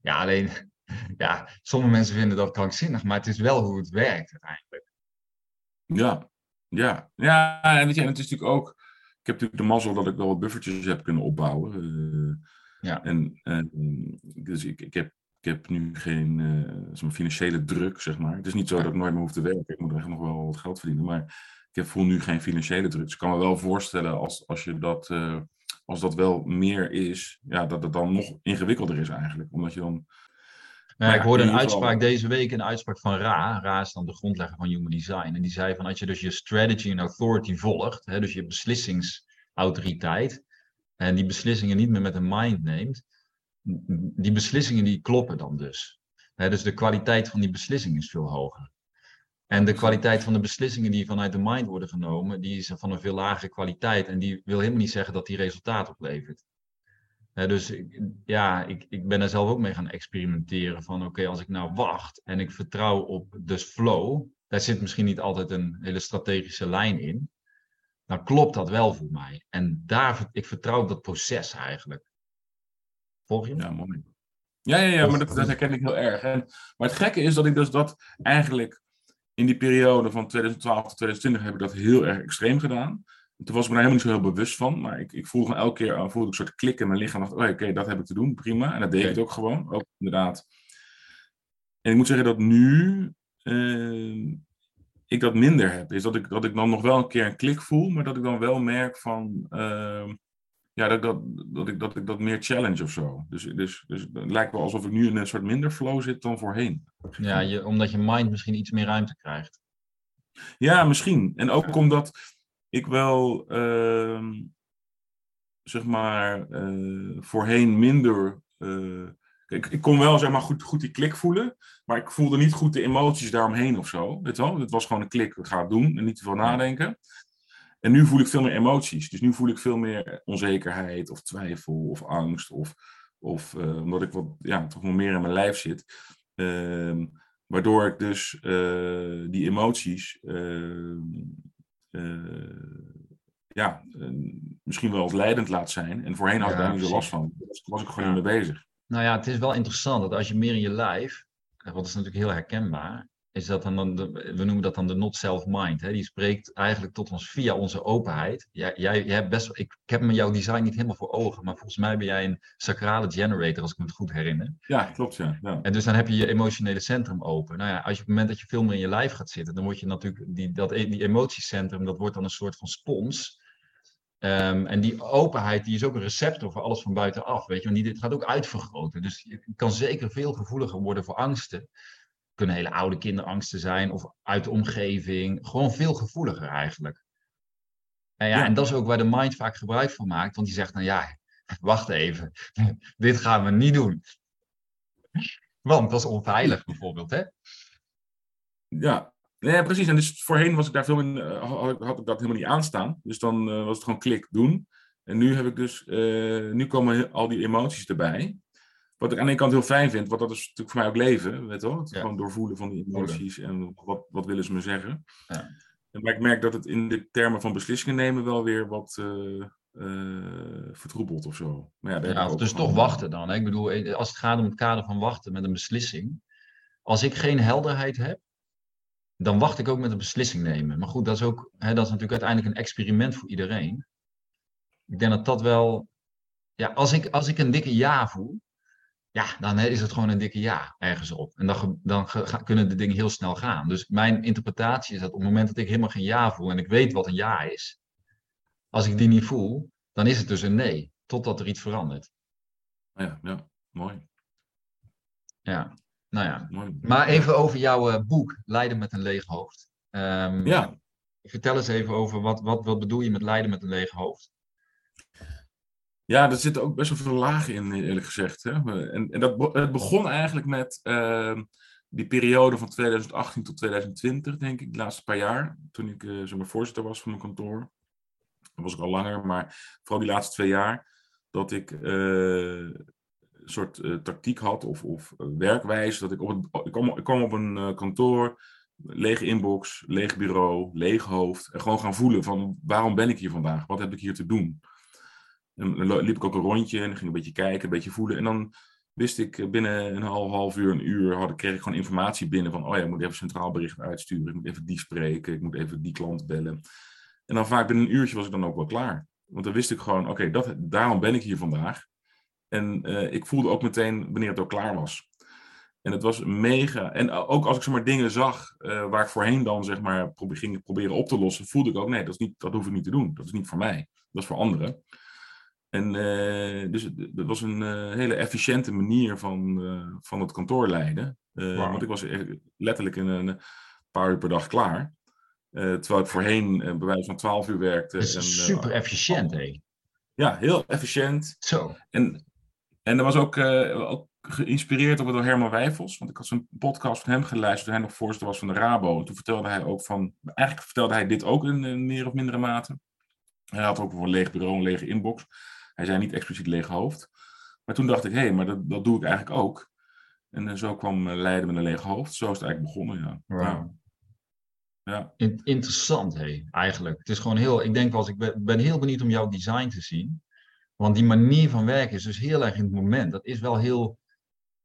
Ja, alleen, ja, sommige mensen vinden dat krankzinnig, maar het is wel hoe het werkt uiteindelijk. Ja, ja, ja, en weet je, en het is natuurlijk ook, ik heb natuurlijk de mazzel dat ik wel wat buffertjes heb kunnen opbouwen. Uh, ja. En, dus ik, ik, heb, ik heb nu geen uh, financiële druk, zeg maar. Het is niet zo dat ik nooit meer hoef te werken. Ik moet echt nog wel wat geld verdienen. Maar ik heb, voel nu geen financiële druk. Dus ik kan me wel voorstellen als, als je dat uh, als dat wel meer is, ja, dat het dan nog ingewikkelder is eigenlijk. Omdat je dan. Nou, ik hoorde een uitspraak deze week, een uitspraak van Ra. Ra is dan de grondlegger van Human Design. En die zei van als je dus je strategy en authority volgt, hè, dus je beslissingsautoriteit, en die beslissingen niet meer met een mind neemt, die beslissingen die kloppen dan dus. Dus de kwaliteit van die beslissing is veel hoger. En de kwaliteit van de beslissingen die vanuit de mind worden genomen, die is van een veel lagere kwaliteit. En die wil helemaal niet zeggen dat die resultaat oplevert. dus ja, ik, ik ben er zelf ook mee gaan experimenteren. Van oké, als ik nou wacht en ik vertrouw op de flow, daar zit misschien niet altijd een hele strategische lijn in. Dan klopt dat wel voor mij. En daar, ik vertrouw op dat proces eigenlijk. Volg je? Ja, mooi. Ja, ja, ja maar dat, dat herken ik heel erg. En, maar het gekke is dat ik dus dat eigenlijk in die periode van 2012 tot 2020 heb ik dat heel erg extreem gedaan. toen was ik me daar helemaal niet zo heel bewust van. Maar ik, ik voelde elke keer voelde ik een soort klik in mijn lichaam. dacht, oh, oké, dat heb ik te doen, prima. En dat deed ik ook gewoon. Ook inderdaad. En ik moet zeggen dat nu uh, ik dat minder heb. Is dat ik, dat ik dan nog wel een keer een klik voel. Maar dat ik dan wel merk van... Uh, ja, dat, dat, dat, ik, dat ik dat meer challenge of zo. Dus, dus, dus het lijkt wel alsof ik nu in een soort minder flow zit dan voorheen. Ja, je, omdat je mind misschien iets meer ruimte krijgt. Ja, misschien. En ook omdat ik wel, uh, zeg maar, uh, voorheen minder. Uh, ik, ik kon wel, zeg maar, goed, goed die klik voelen. Maar ik voelde niet goed de emoties daaromheen of zo. Weet wel? Het was gewoon een klik, ik ga het doen en niet te veel nadenken. En nu voel ik veel meer emoties. Dus nu voel ik veel meer onzekerheid of twijfel of angst. Of, of uh, omdat ik wat, ja, toch nog meer in mijn lijf zit. Uh, waardoor ik dus uh, die emoties ehm, eh, ja, misschien wel als leidend laat zijn. En voorheen had ik daar niet zo last van. Daar was ik gewoon niet mee bezig. Nou ja, het is wel interessant dat als je meer in je lijf, want dat is natuurlijk heel herkenbaar, is dat dan, de, we noemen dat dan de not self mind. Hè? Die spreekt eigenlijk tot ons via onze openheid. Jij, jij, jij hebt best, ik, ik heb me jouw design niet helemaal voor ogen, maar volgens mij ben jij een sacrale generator, als ik me het goed herinner. Ja, klopt, ja. ja. En dus dan heb je je emotionele centrum open. Nou ja, als je op het moment dat je veel meer in je lijf gaat zitten, dan word je natuurlijk, die, dat, die emotiecentrum, dat wordt dan een soort van spons. Um, en die openheid die is ook een receptor voor alles van buitenaf. Weet je, want die, dit gaat ook uitvergroten. Dus je kan zeker veel gevoeliger worden voor angsten kunnen hele oude kinderangsten zijn of uit de omgeving. Gewoon veel gevoeliger eigenlijk. En, ja, en dat is ook waar de mind vaak gebruik van maakt. Want die zegt, nou ja, wacht even, dit gaan we niet doen. Want dat is onveilig bijvoorbeeld, hè? Ja, nee, precies. En dus voorheen was ik daar veel in, uh, had, ik dat helemaal niet aanstaan. Dus dan uh, was het gewoon klik doen. En nu heb ik dus, uh, nu komen al die emoties erbij. Wat ik aan de ene kant heel fijn vind, want dat is natuurlijk voor mij ook leven, weet je wel? Het gewoon doorvoelen van die emoties en wat, wat willen ze me zeggen. Ja. Maar ik merk dat het in de termen van beslissingen nemen wel weer wat uh, uh, vertroebelt of zo. Maar ja, ja dus toch wachten dan. Hè? Ik bedoel, eh, als het gaat om het kader van wachten met een beslissing. Als ik geen helderheid heb, dan wacht ik ook met een beslissing nemen. Maar goed, dat is ook, hè, dat is natuurlijk uiteindelijk een experiment voor iedereen. Ik denk dat dat wel, ja, als ik, als ik een dikke ja voel, ja, dan is het gewoon een dikke ja ergens op. En dan, dan kunnen de dingen heel snel gaan. Dus mijn interpretatie is dat op het moment dat ik helemaal geen ja voel en ik weet wat een ja is, als ik die niet voel, dan is het dus een nee, totdat er iets verandert. Ja, ja mooi. Ja. Nou ja, maar even over jouw boek, Leiden met een leeg hoofd. Um, ja. Vertel eens even over wat, wat, wat bedoel je met lijden met een leeg hoofd? Ja, er zitten ook best wel veel lagen in, eerlijk gezegd. Hè? En, en dat het begon eigenlijk met uh, die periode van 2018 tot 2020, denk ik, de laatste paar jaar. Toen ik uh, zeg voorzitter was van mijn kantoor. Dat was ik al langer, maar vooral die laatste twee jaar. Dat ik uh, een soort tactiek had of, of werkwijze. Dat ik, op het, ik, kwam, ik kwam op een kantoor lege inbox, leeg bureau, leeg hoofd. En gewoon gaan voelen van waarom ben ik hier vandaag? Wat heb ik hier te doen? Dan liep ik ook een rondje en ging een beetje kijken, een beetje voelen. En dan wist ik eh, binnen een half, half uur, een uur, had, kreeg ik gewoon informatie binnen van, oh ja, ik moet even centraal bericht uitsturen, ik moet even die spreken, ik moet even die klant bellen. En dan vaak binnen een uurtje was ik dan ook wel klaar. Want dan wist ik gewoon, oké, dat daarom ben ik hier vandaag. En uh, ik voelde ook meteen wanneer het ook klaar was. En het was mega. En ook als ik zeg maar dingen zag waar ik voorheen dan zeg maar ging proberen op te lossen, voelde ik ook nee, dat, is niet, dat hoef ik niet te doen. Dat is niet voor mij. Dat is voor anderen. En uh, dus dat was een uh, hele efficiënte manier van, van het kantoor leiden. Wow. Want ik was letterlijk in een paar uur per dag klaar. terwijl ik voorheen bij wijze van 12 uur werkte. Dat is en, super efficiënt, hé. Ja, heel efficiënt. Zo. En, en er was ook, ook geïnspireerd door Herman Wijfels. Want ik had zo'n podcast van hem geluisterd toen hij nog voorzitter was van de Rabo. En toen vertelde hij ook van... Eigenlijk vertelde hij dit ook in, in meer of mindere mate. Hij had ook een leeg bureau, een lege inbox. Hij zei niet expliciet leeg hoofd. Maar toen dacht ik, hé, hey, maar dat, dat doe ik eigenlijk ook. En uh, zo kwam uh, Leiden met een leeg hoofd. Zo is het eigenlijk begonnen, ja. Wow. ja. ja. In interessant, hé, hey, eigenlijk. Het is gewoon heel... Ik denk wel, ik ben, ben heel benieuwd om jouw design te zien. Want die manier van werken is dus heel erg in het moment. Dat is wel heel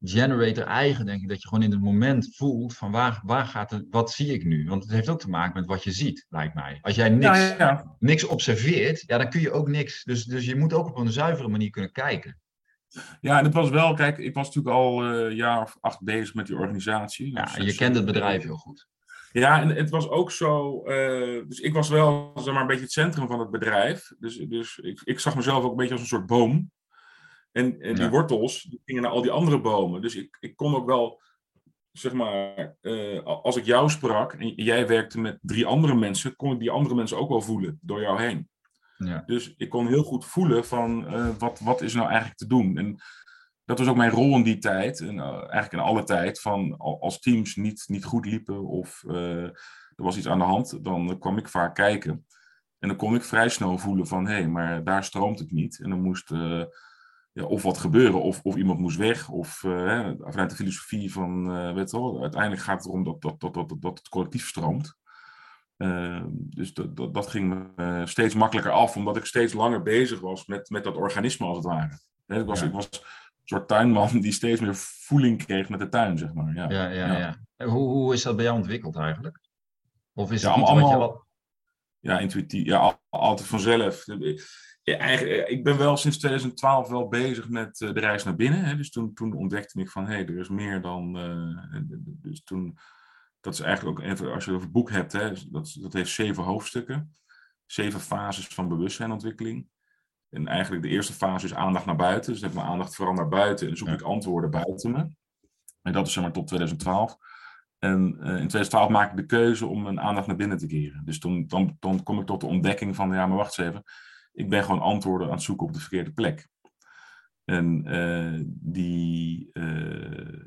generator eigen, denk ik, dat je gewoon in het moment voelt van waar, waar gaat het, wat zie ik nu? Want het heeft ook te maken met wat je ziet, lijkt mij. Als jij niks, ja, ja. niks observeert, ja, dan kun je ook niks. Dus, dus je moet ook op een zuivere manier kunnen kijken. Ja, en het was wel, kijk, ik was natuurlijk al uh, een jaar of acht bezig met die organisatie. Ja, dus, je kent het bedrijf heel goed. Ja, en het was ook zo. Uh, dus ik was wel zeg maar, een beetje het centrum van het bedrijf. Dus, dus ik, ik zag mezelf ook een beetje als een soort boom. En, en die wortels die gingen naar al die andere bomen. Dus ik, ik kon ook wel, zeg maar, uh, als ik jou sprak en jij werkte met drie andere mensen, kon ik die andere mensen ook wel voelen door jou heen. Ja. Dus ik kon heel goed voelen van uh, wat, wat is nou eigenlijk te doen. En dat was ook mijn rol in die tijd, en uh, eigenlijk in alle tijd, van als teams niet, niet goed liepen of er was iets aan de hand, dan kwam ik vaak kijken. En dan kon ik vrij snel voelen van, hé, hey, maar daar stroomt het niet. En dan moest ja, of wat gebeuren, of, of iemand moest weg, of uh, vanuit de filosofie van, uh, weet wel, uiteindelijk gaat het erom dat, dat, dat, dat, dat het collectief stroomt. Uh, dus dat, dat, dat ging steeds makkelijker af, omdat ik steeds langer bezig was met, met dat organisme, als het ware. He, ik, was, ik was een soort tuinman die steeds meer voeling kreeg met de tuin, zeg maar. Ja, ja, ja. ja. ja. Hoe, hoe is dat bij jou ontwikkeld eigenlijk? Of is het allemaal, wat je Ja, intuïtief. Ja, altijd vanzelf ja, eigenlijk, eh, ik ben wel sinds 2012 wel bezig met uh, de reis naar binnen. Hè. Dus toen, toen ontdekte ik van, hé, hey, er is meer dan... Uh, dus toen, dat is eigenlijk ook even, als je het over het boek hebt, hè, dat, dat heeft zeven hoofdstukken. Zeven fases van bewustzijnontwikkeling. En eigenlijk de eerste fase is aandacht naar buiten. Dus ik heb mijn aandacht vooral naar buiten en zoek ik antwoorden buiten me. En dat is zeg maar tot 2012. En uh, in 2012 maak ik de keuze om mijn aandacht naar binnen te keren. Dus toen, dan, dan kom ik tot de ontdekking van, ja, maar wacht eens even ik ben gewoon antwoorden aan het zoeken op de verkeerde plek. En uh, die, uh,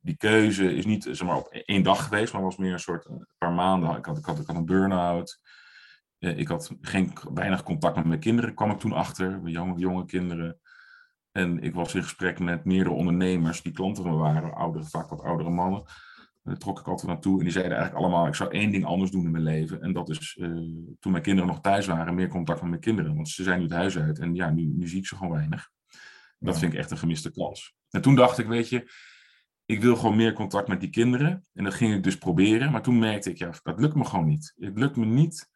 die keuze is niet zeg maar, op één dag geweest, maar was meer een soort een paar maanden. Ik had, ik had, ik had een burn-out. Uh, ik had geen, weinig contact met mijn kinderen, kwam ik toen achter, jonge, jonge kinderen. En ik was in gesprek met meerdere ondernemers die klanten van me waren, oudere, vaak wat oudere mannen. Daar trok ik altijd naartoe. En die zeiden eigenlijk allemaal, ik zou één ding anders doen in mijn leven. En dat is, uh, toen mijn kinderen nog thuis waren, meer contact met mijn kinderen. Want ze zijn nu het huis uit. En ja, nu, nu zie ik ze gewoon weinig. Dat vind ik echt een gemiste kans. En toen dacht ik, weet je, ik wil gewoon meer contact met die kinderen. En dat ging ik dus proberen. Maar toen merkte ik, ja, dat lukt me gewoon niet. Het lukt me niet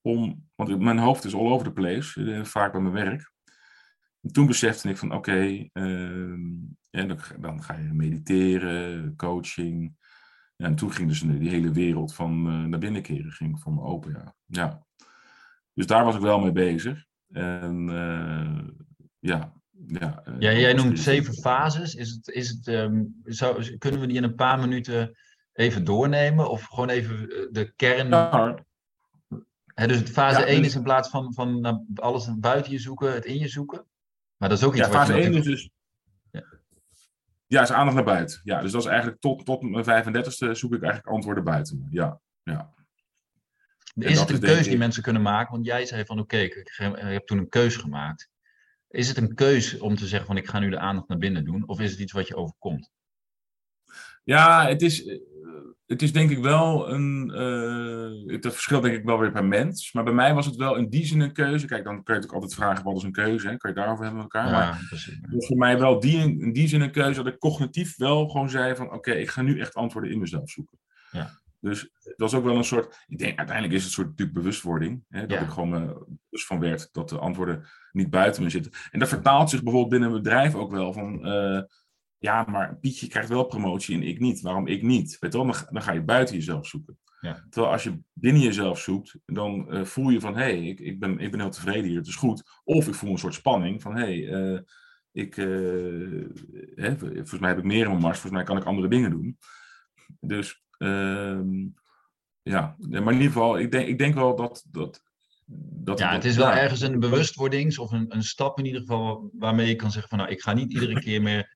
om, want mijn hoofd is all over the place, eh, vaak bij mijn werk. En toen besefte ik van, oké, okay, uh, dan, dan, ga je mediteren, coaching, ja, en toen ging dus die hele wereld van uh, naar binnen keren ging voor me open. Ja. ja. Dus daar was ik wel mee bezig. En uh, ja, ja, uh, ja, jij noemt zeven fases. Is het, is het, um, zou, kunnen we die in een paar minuten even doornemen? Of gewoon even de kern. Ja. dus fase ja, 1 dus... is in plaats van, van alles buiten je zoeken, het in je zoeken. Maar dat is ook iets ja, fase 1 is dus. Ja. is aandacht naar buiten. Ja, dus dat is eigenlijk tot, tot mijn 35ste zoek ik eigenlijk antwoorden buiten. Ja, ja. Is het een keuze die mensen kunnen maken? Want jij zei van oké, ik heb toen een keuze gemaakt. Is het een keuze om te zeggen van ik ga nu de aandacht naar binnen doen? Of is het iets wat je overkomt? Ja, het is, het is denk ik wel een. Uh, dat verschilt denk ik wel weer per mens. Maar bij mij was het wel in die zin een keuze. Kijk, dan kun je natuurlijk altijd vragen: wat is een keuze? Hè? Kan je daarover hebben met elkaar? Ja, maar precies. het was voor mij wel die, in die zin een keuze dat ik cognitief wel gewoon zei: van oké, ik ga nu echt antwoorden in mezelf zoeken. Ja. Dus het was ook wel een soort, ik denk uiteindelijk is het een soort natuurlijk bewustwording. Hè, dat ik gewoon me bewust van werd dat de antwoorden niet buiten me zitten. En dat vertaalt zich bijvoorbeeld binnen een bedrijf ook wel van, uh, ja, maar Pietje krijgt wel promotie en ik niet. Waarom ik niet? Weet je wel, dan, dan ga je buiten jezelf zoeken. Ja. Terwijl als je binnen jezelf zoekt, dan uh, voel je van, hé, hey, ik, ik, ben, ik ben heel tevreden hier, het is goed. Of ik voel een soort spanning van, hé, hey, uh, ik, hè, volgens mij heb ik meer in mijn mars, volgens mij kan ik andere dingen doen. Dus Ehm, ja, maar in ieder geval, ik denk, ik denk wel dat. dat, dat ja, het is wel ergens een bewustwordings of een, een stap in ieder geval waarmee je kan zeggen van nou, ik ga niet iedere keer meer,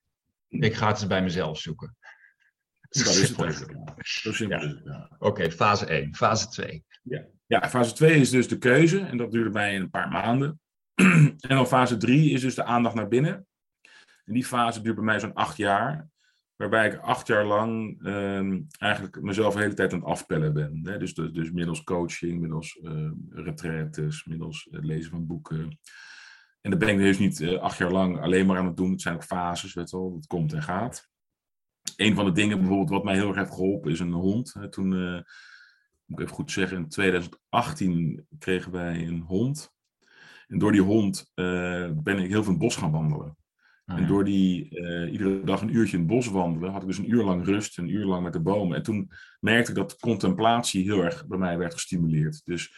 ik ga het eens bij mezelf zoeken. Dat is het Zo simpel ja. ja. Oké, fase 1. Fase 2. Ja. ja, fase 2 is dus de keuze en dat duurde bij een paar maanden. en dan fase 3 is dus de aandacht naar binnen. En die fase duurt bij mij zo'n acht jaar. Waarbij ik acht jaar lang uh, eigenlijk mezelf de hele tijd aan het afpellen ben. Hè? Dus, dus, dus, middels coaching, middels uh, retraites, middels het lezen van boeken. En dat ben ik dus niet uh, acht jaar lang alleen maar aan het doen. Het zijn ook fases, weet je wel. Het komt en gaat. Een van de dingen bijvoorbeeld wat mij heel erg heeft geholpen is een hond. Toen, uh, moet ik even goed zeggen, in 2018 kregen wij een hond. En door die hond ben ik heel veel in het bos gaan wandelen. Ah, en door die uh, iedere dag een uurtje in het bos wandelen, had ik dus een uur lang rust, een uur lang met de bomen. En toen merkte ik dat contemplatie heel erg bij mij werd gestimuleerd. Dus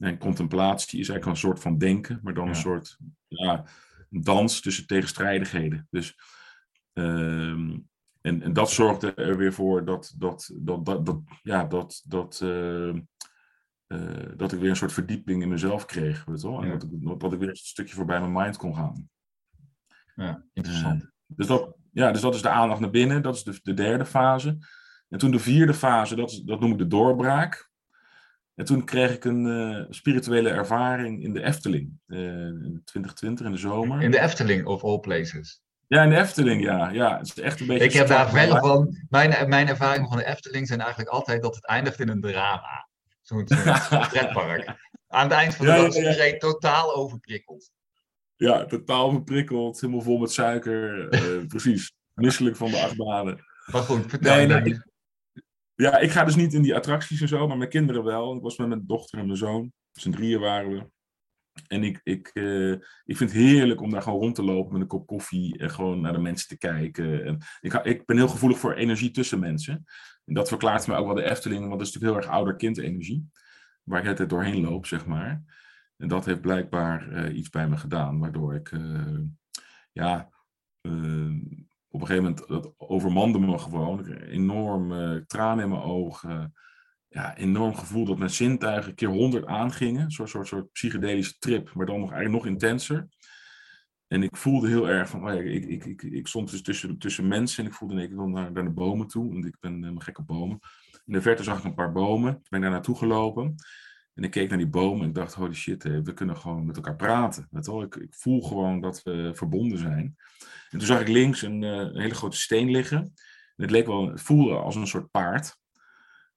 en contemplatie is eigenlijk een soort van denken, maar dan een soort ja, dans tussen tegenstrijdigheden. Dus, uh, en, en dat zorgde er weer voor dat, dat, dat, dat, dat ja, dat, dat, uh, dat ik weer een soort verdieping in mezelf kreeg. Weet wel? En dat, ik, dat ik weer een stukje voorbij mijn mind kon gaan. Ja, interessant. dus, dat, ja, dus dat is de aandacht naar binnen, dat is de, de derde fase. En toen de vierde fase, dat, is, dat noem ik de doorbraak. En toen kreeg ik een uh, spirituele ervaring in de Efteling, uh, in 2020 in de zomer. In de Efteling, of all places? Ja, in de Efteling, ja. ja het is echt een beetje ik heb daar verder van, mijn, mijn ervaringen van de Efteling zijn eigenlijk altijd dat het eindigt in een drama. Zo'n zo pretpark. Aan het eind van de dag is iedereen totaal overprikkeld. Ja, totaal verprikkeld, helemaal vol met suiker. Uh, precies, misselijk van de achtbanen. Maar goed, vertel nee, Ja, ik ga dus niet in die attracties en zo, maar mijn kinderen wel. Ik was met mijn dochter en mijn zoon. Z'n drieën waren we. En ik, ik, uh, ik vind het heerlijk om daar gewoon rond te lopen met een kop koffie en gewoon naar de mensen te kijken. En ik, ik ben heel gevoelig voor energie tussen mensen. En dat verklaart me ook wel de Efteling, want dat is natuurlijk heel erg ouder-kind energie. Waar ik het doorheen loop, zeg maar. En dat heeft blijkbaar uh, iets bij me gedaan, waardoor ik, uh, ja, op een gegeven moment, dat me gewoon. Enorm tranen in mijn ogen. Ja, enorm gevoel dat mijn zintuigen keer honderd aangingen. Een soort, soort, psychedelische trip, maar dan nog eigenlijk nog intenser. En ik voelde heel erg van, oh ik, ik, ik, ik stond dus tussen, tussen mensen en ik voelde ik wil naar, naar de bomen toe. En ik ben helemaal gek op bomen. In de verte zag ik een paar bomen. Ik ben daar naartoe gelopen. En ik keek naar die bomen en ik dacht, holy shit, we kunnen gewoon met elkaar praten. Ik, ik voel gewoon dat we verbonden zijn. En toen zag ik links een, eh, een hele grote steen liggen. En het leek wel, het voelde als een soort paard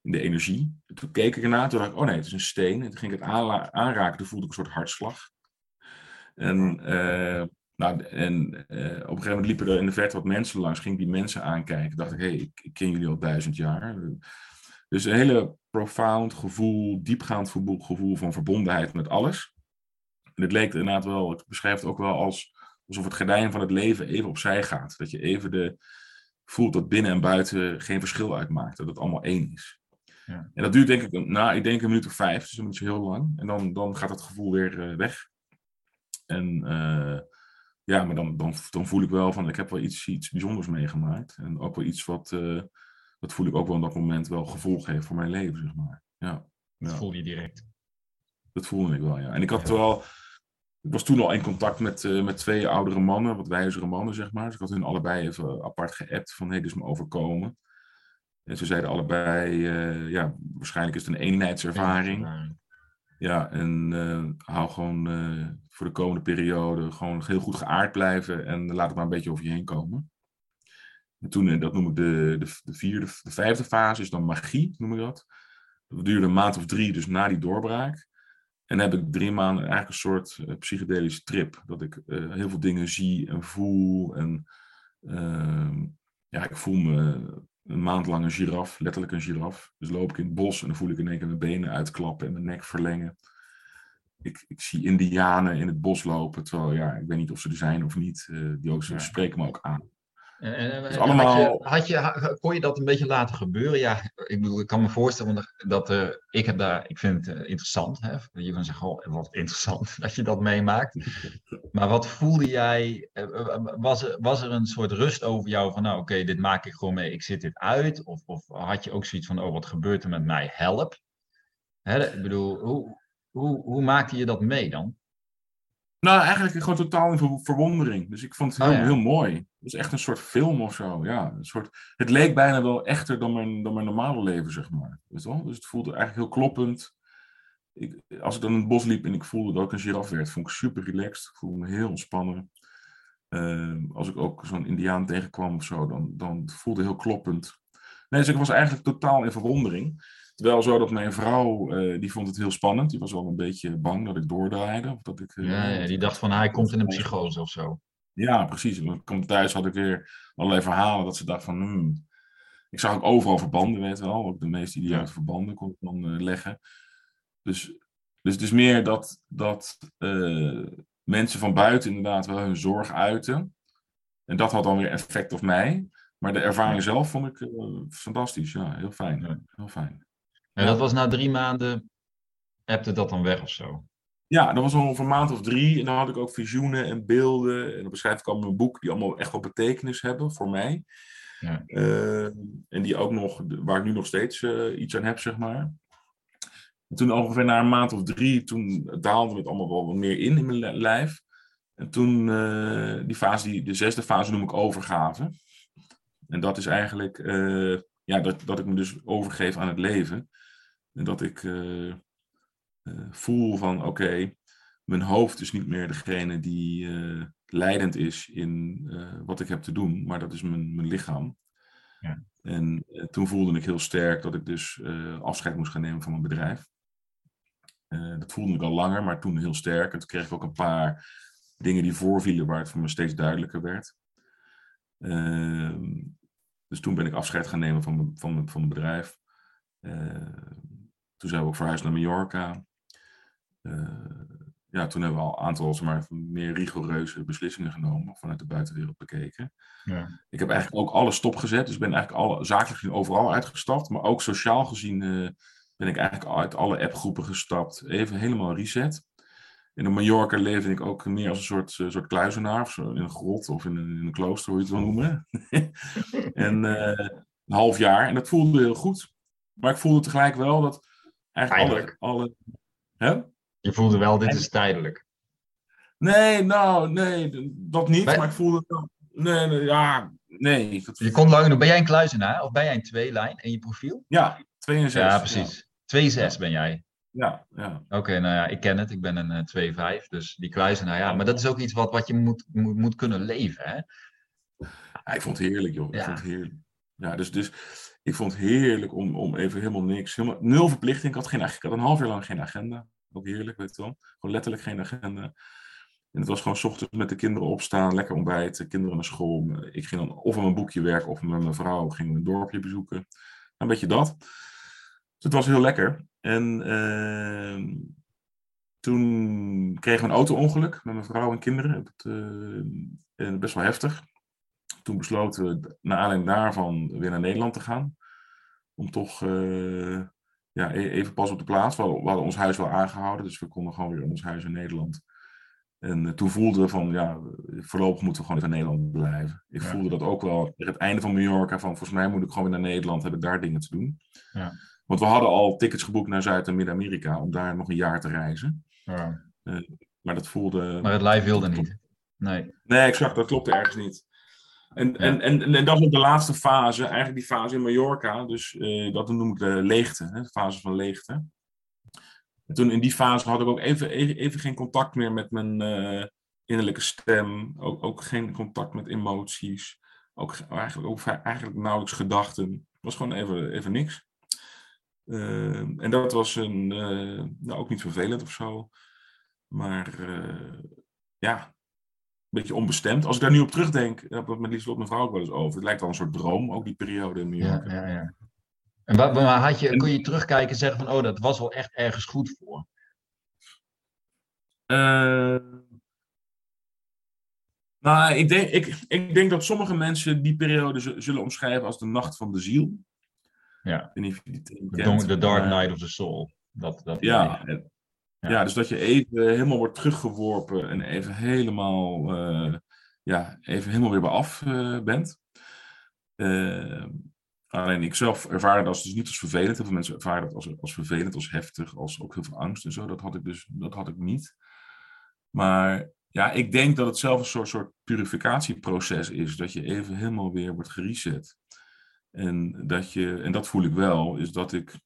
in de energie. En toen keek ik ernaar, toen dacht ik, oh nee, het is een steen. En toen ging ik het aanraken, toen voelde ik een soort hartslag. En, uh, nou, en op een gegeven moment liepen er in de verte wat mensen langs, ging die mensen aankijken. dacht ik, hé, hey, ik, ik, ken jullie al duizend jaar. Dus een hele profound gevoel, diepgaand gevoel van verbondenheid met alles. En het leek inderdaad wel, ik beschrijf het ook wel als alsof het gordijn van het leven even opzij gaat. Dat je even de, voelt dat binnen en buiten geen verschil uitmaakt, dat het allemaal één is. Ja. En dat duurt denk ik, nou, ik denk een minuut of vijf, dus dat is heel lang. En dan, dan gaat dat gevoel weer uh, weg. En uh, ja, maar dan, dan, dan voel ik wel van, ik heb wel iets, iets bijzonders meegemaakt. En ook wel iets wat, uh, dat voel ik ook wel in dat moment wel gevolg heeft voor mijn leven, zeg maar. Ja. Dat voelde je direct. Dat voelde ik wel, ja. En ik had wel, ik was toen al in contact met, uh, met twee oudere mannen, wat wijzere mannen, zeg maar. Dus ik had hun allebei even apart geappt van, hé, hey, dit is me overkomen. En ze zeiden allebei, uh, ja, waarschijnlijk is het een eenheidservaring. Ja, en uh, hou gewoon voor de komende periode gewoon heel goed geaard blijven en laat het maar een beetje over je heen komen. En toen, dat noem ik de, de, de vierde, de vijfde fase, is dan magie, noem ik dat. Dat duurde een maand of drie, dus na die doorbraak. En dan heb ik drie maanden eigenlijk een soort uh, psychedelische trip. Dat ik heel veel dingen zie en voel. En ehm, ja, ik voel me een maand lang een giraf, letterlijk een giraf. Dus loop ik in het bos en dan voel ik in één keer mijn benen uitklappen en mijn nek verlengen. Ik, ik zie indianen in het bos lopen, terwijl ja, ik weet niet of ze er zijn of niet. Die ook, ze spreken me ook aan. En, en allemaal... had je, had je, kon je dat een beetje laten gebeuren? Ja, ik bedoel, ik kan me voorstellen dat uh, ik heb daar, ik vind het uh, interessant. Hè? Je kan zeggen, oh, wat interessant dat je dat meemaakt. Maar wat voelde jij? Uh, was, er, was er een soort rust over jou van, nou oké, okay, dit maak ik gewoon mee, ik zit dit uit? Of, of had je ook zoiets van, oh, wat gebeurt er met mij? Help. Hè? Ik bedoel, hoe, hoe, hoe maakte je dat mee dan? Nou, eigenlijk gewoon totaal in verwondering. Dus ik vond het heel, oh, ja. heel mooi. Het was echt een soort film of zo. Ja, een soort, het leek bijna wel echter dan mijn, dan mijn normale leven, zeg maar. Weet wel? Dus het voelde eigenlijk heel kloppend. Ik, als ik dan in het bos liep en ik voelde dat ik een giraf werd, vond ik super relaxed. Ik voelde me heel ontspannen. Uh, als ik ook zo'n indiaan tegenkwam of zo, dan, dan voelde het heel kloppend. Nee, dus ik was eigenlijk totaal in verwondering. Terwijl zo dat mijn vrouw, uh, die vond het heel spannend. Die was wel een beetje bang dat ik doordraaide. Of dat ik, uh, ja, ja, die dacht van hij komt in een psychose of zo. Ja, precies. Kwam thuis, had ik weer allerlei verhalen dat ze dacht van... Hmm. Ik zag ook overal verbanden, weet je wel. Ook de meest ja. verbanden kon ik dan uh, leggen. Dus, dus het is meer dat, dat mensen van buiten inderdaad wel hun zorg uiten. En dat had dan weer effect op mij. Maar de ervaring zelf vond ik fantastisch. Ja, heel fijn. Heel fijn. En dat was na drie maanden, hebte dat dan weg of zo? Ja, dat was al een maand of drie. En dan had ik ook visioenen en beelden. En dan beschrijf ik allemaal mijn boek die allemaal echt wel betekenis hebben voor mij. Ja. Uh, en die ook nog, waar ik nu nog steeds uh, iets aan heb, zeg maar. En toen ongeveer na een maand of drie, toen daalde het allemaal wel wat meer in in mijn lijf. En toen, uh, die fase, die, de zesde fase noem ik overgave. En dat is eigenlijk, ja, dat, dat ik me dus overgeef aan het leven. En dat ik uh, uh, voel van oké, okay, mijn hoofd is niet meer degene die uh, leidend is in wat ik heb te doen, maar dat is mijn, mijn lichaam. Ja. En toen voelde ik heel sterk dat ik dus afscheid moest gaan nemen van mijn bedrijf. dat voelde ik al langer, maar toen heel sterk. En toen kreeg ik ook een paar dingen die voorvielen waar het voor me steeds duidelijker werd. Ehm, dus toen ben ik afscheid gaan nemen van mijn, van mijn, van mijn bedrijf. Toen zijn we ook verhuisd naar Mallorca. Uh, ja, toen hebben we al een aantal zeg maar, meer rigoureuze beslissingen genomen, vanuit de buitenwereld bekeken. Ja. Ik heb eigenlijk ook alles stopgezet, dus ben eigenlijk alle, zakelijk gezien overal uitgestapt, maar ook sociaal gezien uh, ben ik eigenlijk uit alle appgroepen gestapt, even helemaal reset. In de Mallorca leefde ik ook meer als een soort, uh, soort kluizenaar, of zo, in een grot of in een, in een klooster, hoe je het wil noemen. en een half jaar, en dat voelde heel goed. Maar ik voelde tegelijk wel dat Eigenlijk alle, alle hè? Je voelde wel, dit is tijdelijk. Nee, nou, nee, dat niet. Maar ik voelde wel, nee, nee, ja, nee. Je kon lang nog, ben jij een kluizenaar of ben jij een tweelijn in je profiel? Ja, 2 en 6. Ja, precies. 2 6 ben jij. Ja, ja. Oké, okay, nou ja, ik ken het. Ik ben een uh, 2-5, dus die kluizenaar, ja. Maar dat is ook iets wat, wat je moet, moet, moet kunnen leven, hè? Ja, ik vond het heerlijk, joh. Ik ja. vond het heerlijk. Ja, dus, dus ik vond het heerlijk om, om even helemaal niks, helemaal, nul verplichting. Ik had, geen, ik had een half jaar lang geen agenda. Ook heerlijk, weet je wel. Gewoon letterlijk geen agenda. En het was gewoon s ochtends met de kinderen opstaan, lekker ontbijten, kinderen naar school. Ik ging dan of aan mijn boekje werken of met mijn vrouw gingen we een dorpje bezoeken. Een beetje dat. Dus het was heel lekker. En uh, toen kregen we een auto-ongeluk met mijn vrouw en kinderen. Het, uh, best wel heftig toen besloten we naar aanleiding daarvan weer naar Nederland te gaan. Om toch uh, ja, e-, even pas op de plaats. We hadden ons huis wel aangehouden, dus we konden gewoon weer ons huis in Nederland En toen voelden we van, ja, voorlopig moeten we gewoon in Nederland blijven. Ik voelde dat ook wel tegen het einde van Mallorca, van volgens mij moet ik gewoon weer naar Nederland, heb ik daar dingen te doen. Ja. Want we hadden al tickets geboekt naar Zuid- en Midden-Amerika om daar nog een jaar te reizen. Ja. maar dat voelde... Maar het live wilde niet. Nee. Nee, exact, dat klopte ergens niet. En, en, en, en, dat is ook de laatste fase, eigenlijk die fase in Mallorca. Dus uh, dat noem ik de leegte, hè, de fase van leegte. En toen in die fase had ik ook even, even, even geen contact meer met mijn uh, innerlijke stem. Ook, ook geen contact met emoties. Ook eigenlijk, ook eigenlijk nauwelijks gedachten. Het was gewoon even, even niks. Uh, en dat was een, nou, ook niet vervelend of zo. Maar ja, beetje onbestemd. Als ik daar nu op terugdenk, heb ik met Lieslot mijn vrouw ook wel eens over. Het lijkt wel een soort droom, ook die periode in New York. Ja, ja, ja. En waar, waar had je, kon je terugkijken en zeggen van, oh, dat was wel echt ergens goed voor? Uh, nou, ik denk, ik, ik denk dat sommige mensen die periode zullen omschrijven als de nacht van de ziel. Ja. The Dark Night of the Soul. Dat, dat ja, ja. dus dat je even helemaal wordt teruggeworpen en even helemaal, uh, ja, even helemaal weer bij af uh, bent. Uh, alleen ik zelf ervaar dat als, dus niet als vervelend. Heel veel mensen ervaren dat als, als vervelend, als heftig, als ook heel veel angst en zo. Dat had ik dus dat had ik niet. Maar ja, ik denk dat het zelf een soort, soort purificatieproces is. Dat je even helemaal weer wordt gereset. En dat je, en dat voel ik wel, is dat ik.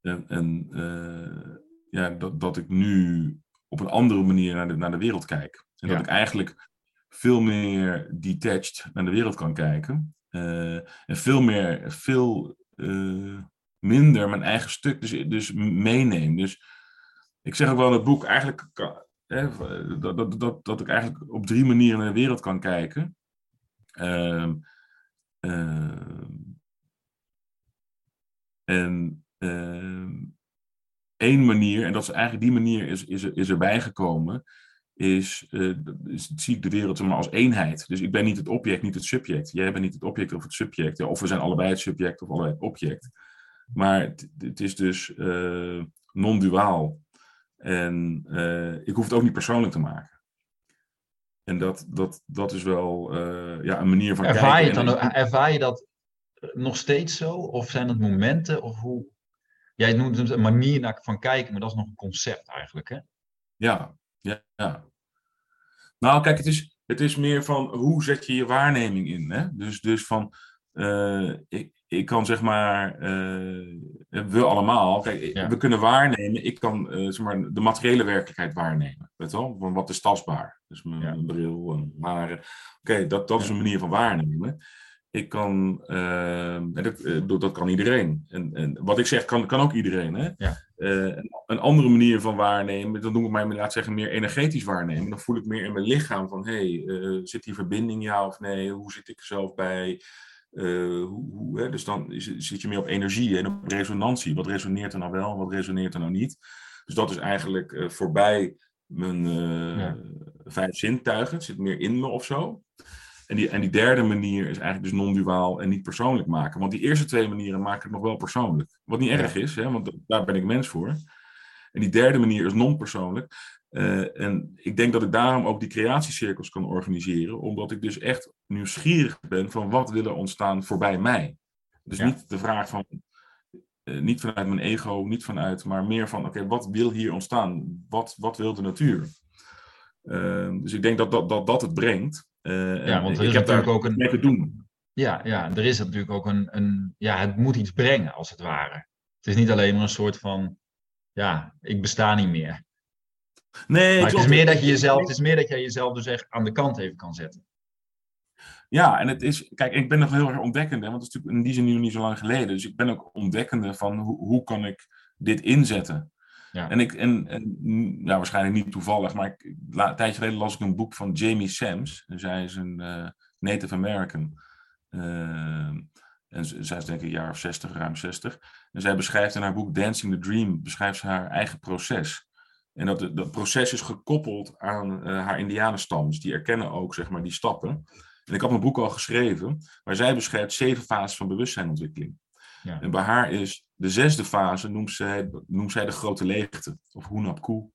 En, en uh, ja, dat, dat ik nu op een andere manier naar de, naar de wereld kijk. En dat ik eigenlijk veel meer detached naar de wereld kan kijken. Uh, en veel meer, veel uh, minder mijn eigen stuk dus, dus meeneem. Dus ik zeg ook wel in het boek eigenlijk hè, dat, dat, dat, dat ik eigenlijk op drie manieren naar de wereld kan kijken. Uh, en Eén ehm, manier, en dat is eigenlijk die manier is, is, is erbij gekomen, is, uh, is, zie ik de wereld maar als eenheid. Dus ik ben niet het object, niet het subject. Jij bent niet het object of het subject. Ja, of we zijn allebei het subject of allebei het object. Maar het, het is dus uh, non-duaal. En uh, ik hoef het ook niet persoonlijk te maken. En dat, dat, dat is wel ja, een manier van ervaar kijken. Je dan, ervaar je dat nog steeds zo? Of zijn het momenten? Of hoe, Jij noemt het een manier van kijken, maar dat is nog een concept eigenlijk, hè? Ja, ja, ja. Nou, kijk, het is, het is meer van hoe zet je je waarneming in, hè? Dus, dus van, uh, ik, ik kan zeg maar, uh, we allemaal, kijk, we kunnen waarnemen, ik kan uh, zeg maar, de materiële werkelijkheid waarnemen, weet wel? Van wat is tastbaar? Dus mijn, ja. bril en haren. Oké, dat, dat is een manier van waarnemen. Ik kan, uh, dat, eh, dat, kan iedereen. En, en, wat ik zeg, kan, kan ook iedereen. Hè? Ja. Uh, een andere manier van waarnemen, dan noem ik mij, laat zeggen, meer energetisch waarnemen. Dan voel ik meer in mijn lichaam van, hé, hey, uh, zit die verbinding ja of nee? Hoe zit ik er zelf bij? hoe, hoe, hè? Dus dan zit je meer op energie en op resonantie. Wat resoneert er nou wel, wat resoneert er nou niet? Dus dat is eigenlijk voorbij mijn ja. vijf zintuigen. Het zit meer in me of zo. En die, en die derde manier is eigenlijk dus non-duaal en niet persoonlijk maken. Want die eerste twee manieren maken het nog wel persoonlijk. Wat niet erg is, hè, want daar ben ik mens voor. En die derde manier is non-persoonlijk. Uh, en ik denk dat ik daarom ook die creatiecirkels kan organiseren, omdat ik dus echt nieuwsgierig ben van wat wil er ontstaan voorbij mij. Dus niet de vraag van, uh, niet vanuit mijn ego, niet vanuit, maar meer van, oké, wat wil hier ontstaan? Wat, wat wil de natuur? Uh, dus ik denk dat dat, dat, dat het brengt. Uh, ja, want er is natuurlijk ook een. Mee te doen. Ja, ja, er is natuurlijk ook een, een. Ja, het moet iets brengen, als het ware. Het is niet alleen maar een soort van. Ja, ik besta niet meer. Nee, maar het is, meer dat je jezelf, het is meer dat je jezelf dus echt aan de kant even kan zetten. Ja, en het is, kijk, ik ben nog heel erg ontdekkende, want het is natuurlijk in die zin nu niet zo lang geleden. Dus ik ben ook ontdekkende van hoe, hoe kan ik dit inzetten. Ja. En, ik, en, en ja, waarschijnlijk niet toevallig, maar ik, een tijdje geleden las ik een boek van Jamie Sams. Zij is een uh, Native American. Uh, en zij is denk ik een jaar of 60, ruim 60. En zij beschrijft in haar boek Dancing the Dream, beschrijft ze haar eigen proces. En dat, dat proces is gekoppeld aan uh, haar indianenstam. Dus die erkennen ook, zeg maar, die stappen. En ik had mijn boek al geschreven, waar zij beschrijft zeven fases van bewustzijnontwikkeling. Ja. En bij haar is de zesde fase, noemt zij, noemt zij de grote leegte, of Hunapku.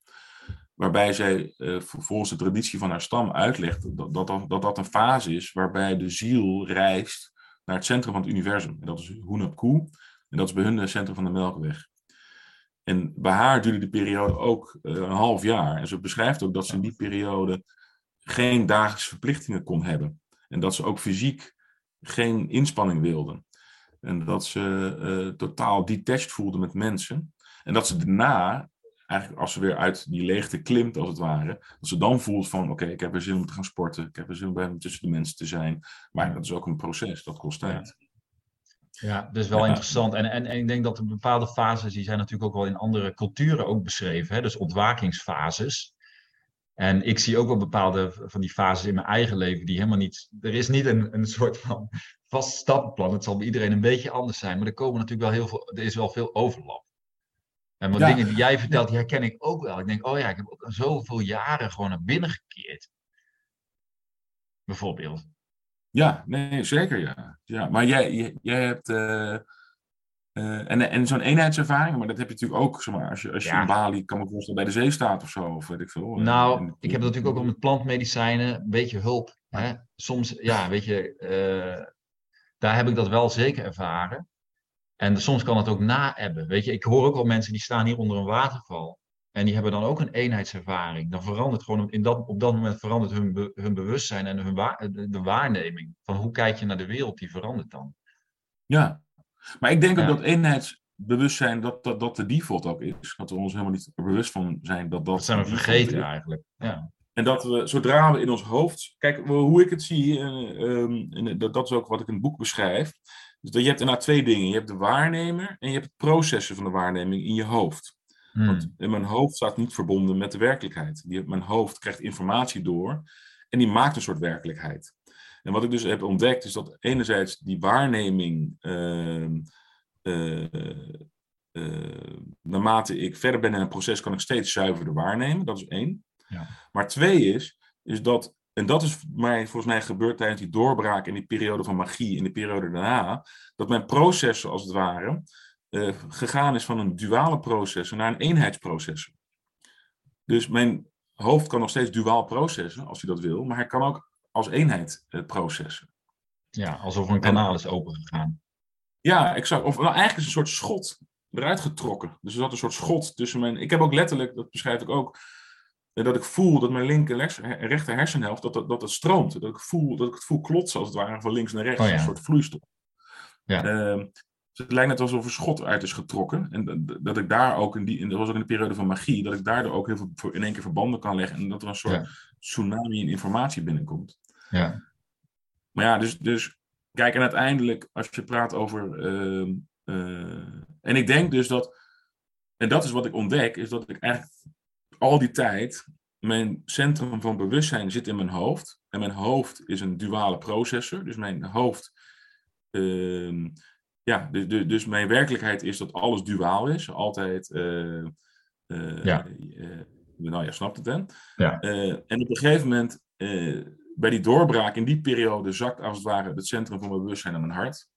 waarbij zij uh, volgens de traditie van haar stam uitlegt dat dat, dat dat een fase is waarbij de ziel reist naar het centrum van het universum. En dat is Hunapku, en dat is bij hun het centrum van de Melkweg. En bij haar duurde die periode ook uh, een half jaar. En ze beschrijft ook dat ze in die periode geen dagelijkse verplichtingen kon hebben. En dat ze ook fysiek geen inspanning wilden. En dat ze uh, totaal detached voelde met mensen. En dat ze daarna, eigenlijk als ze weer uit die leegte klimt als het ware, dat ze dan voelt van oké, ik heb er zin om te gaan sporten. Ik heb er zin om tussen de mensen te zijn. Maar dat is ook een proces, dat kost tijd. Ja, dus wel interessant. En, en, en ik denk dat er bepaalde fases, die zijn natuurlijk ook wel in andere culturen ook beschreven. Hè? Dus ontwakingsfases. En ik zie ook wel bepaalde van die fases in mijn eigen leven die helemaal niet. Er is niet een, een soort van vast stappenplan. Het zal bij iedereen een beetje anders zijn. Maar er komen natuurlijk wel heel veel. Er is wel veel overlap. En wat dingen die jij vertelt, die herken ik ook wel. Ik denk, oh ja, ik heb ook zoveel jaren gewoon naar binnen gekeerd. Bijvoorbeeld. Ja, nee, zeker ja. ja maar jij, jij, hebt. Uh, uh, en en zo'n eenheidservaring, maar dat heb je natuurlijk ook, zeg maar, als je, als je in Bali, kan me voorstellen, bij de zee staat of zo, of weet ik veel. Nou, en, ik heb natuurlijk ook wel met plantmedicijnen, een beetje hulp. Hè? Soms, ja, weet je, uh, daar heb ik dat wel zeker ervaren. En soms kan het ook na-ebben. Weet je, ik hoor ook wel mensen die staan hier onder een waterval. En die hebben dan ook een eenheidservaring. Dan verandert gewoon, in dat, op dat moment verandert hun, hun bewustzijn en hun de waarneming. Van hoe kijk je naar de wereld, die verandert dan. Ja, maar ik denk ook dat eenheidsbewustzijn, dat, dat dat de default ook is. Dat we ons helemaal niet bewust van zijn dat dat... Dat zijn we vergeten eigenlijk, ja. En dat we, zodra we in ons hoofd... Kijk, hoe ik het zie, uh, dat, dat is ook wat ik in het boek beschrijf. Dus dat je hebt inderdaad twee dingen. Je hebt de waarnemer en je hebt het processen van de waarneming in je hoofd. Hmm. Want in mijn hoofd staat niet verbonden met de werkelijkheid. Die, mijn hoofd krijgt informatie door en die maakt een soort werkelijkheid. En wat ik dus heb ontdekt is dat enerzijds die waarneming, uh, uh, uh, naarmate ik verder ben in een proces, kan ik steeds zuiverder waarnemen. Dat is één. Ja. Maar twee is, is dat, en dat is mij, volgens mij gebeurd tijdens die doorbraak in die periode van magie, in de periode daarna, dat mijn processen als het ware uh, gegaan is van een duale processor naar een eenheidsprocessor. Dus mijn hoofd kan nog steeds duaal processen, als hij dat wil, maar hij kan ook als eenheid uh, processen. Ja, alsof een kanaal is opengegaan. Ja, exact. Of nou, eigenlijk is een soort schot eruit getrokken. Dus er zat een soort schot tussen mijn... Ik heb ook letterlijk, dat beschrijf ik ook, eh, dat ik voel dat mijn linker en rechter hersenhelft, dat, dat, dat het stroomt. Dat ik, voel, dat ik het voel klotsen als het ware van links naar rechts, oh, ja. een soort vloeistof. Ja. Uh, dus het lijkt net alsof er schot uit is getrokken. En dat ik daar ook in die, in, dat was ook in de periode van magie, dat ik daardoor ook heel veel in één keer verbanden kan leggen. En dat er een soort tsunami in informatie binnenkomt. Ja. Maar ja, dus, dus kijk, en uiteindelijk, als je praat over. Uh, uh, en ik denk dus dat. En dat is wat ik ontdek, is dat ik eigenlijk al die tijd. Mijn centrum van bewustzijn zit in mijn hoofd. En mijn hoofd is een duale processor. Dus mijn hoofd. Uh, ja, dus, dus, mijn werkelijkheid is dat alles duaal is. Altijd. Uh, ja. nou ja, snapt het dan? Ja. en op een gegeven moment bij die doorbraak in die periode zakt als het ware het centrum van mijn bewustzijn naar mijn hart.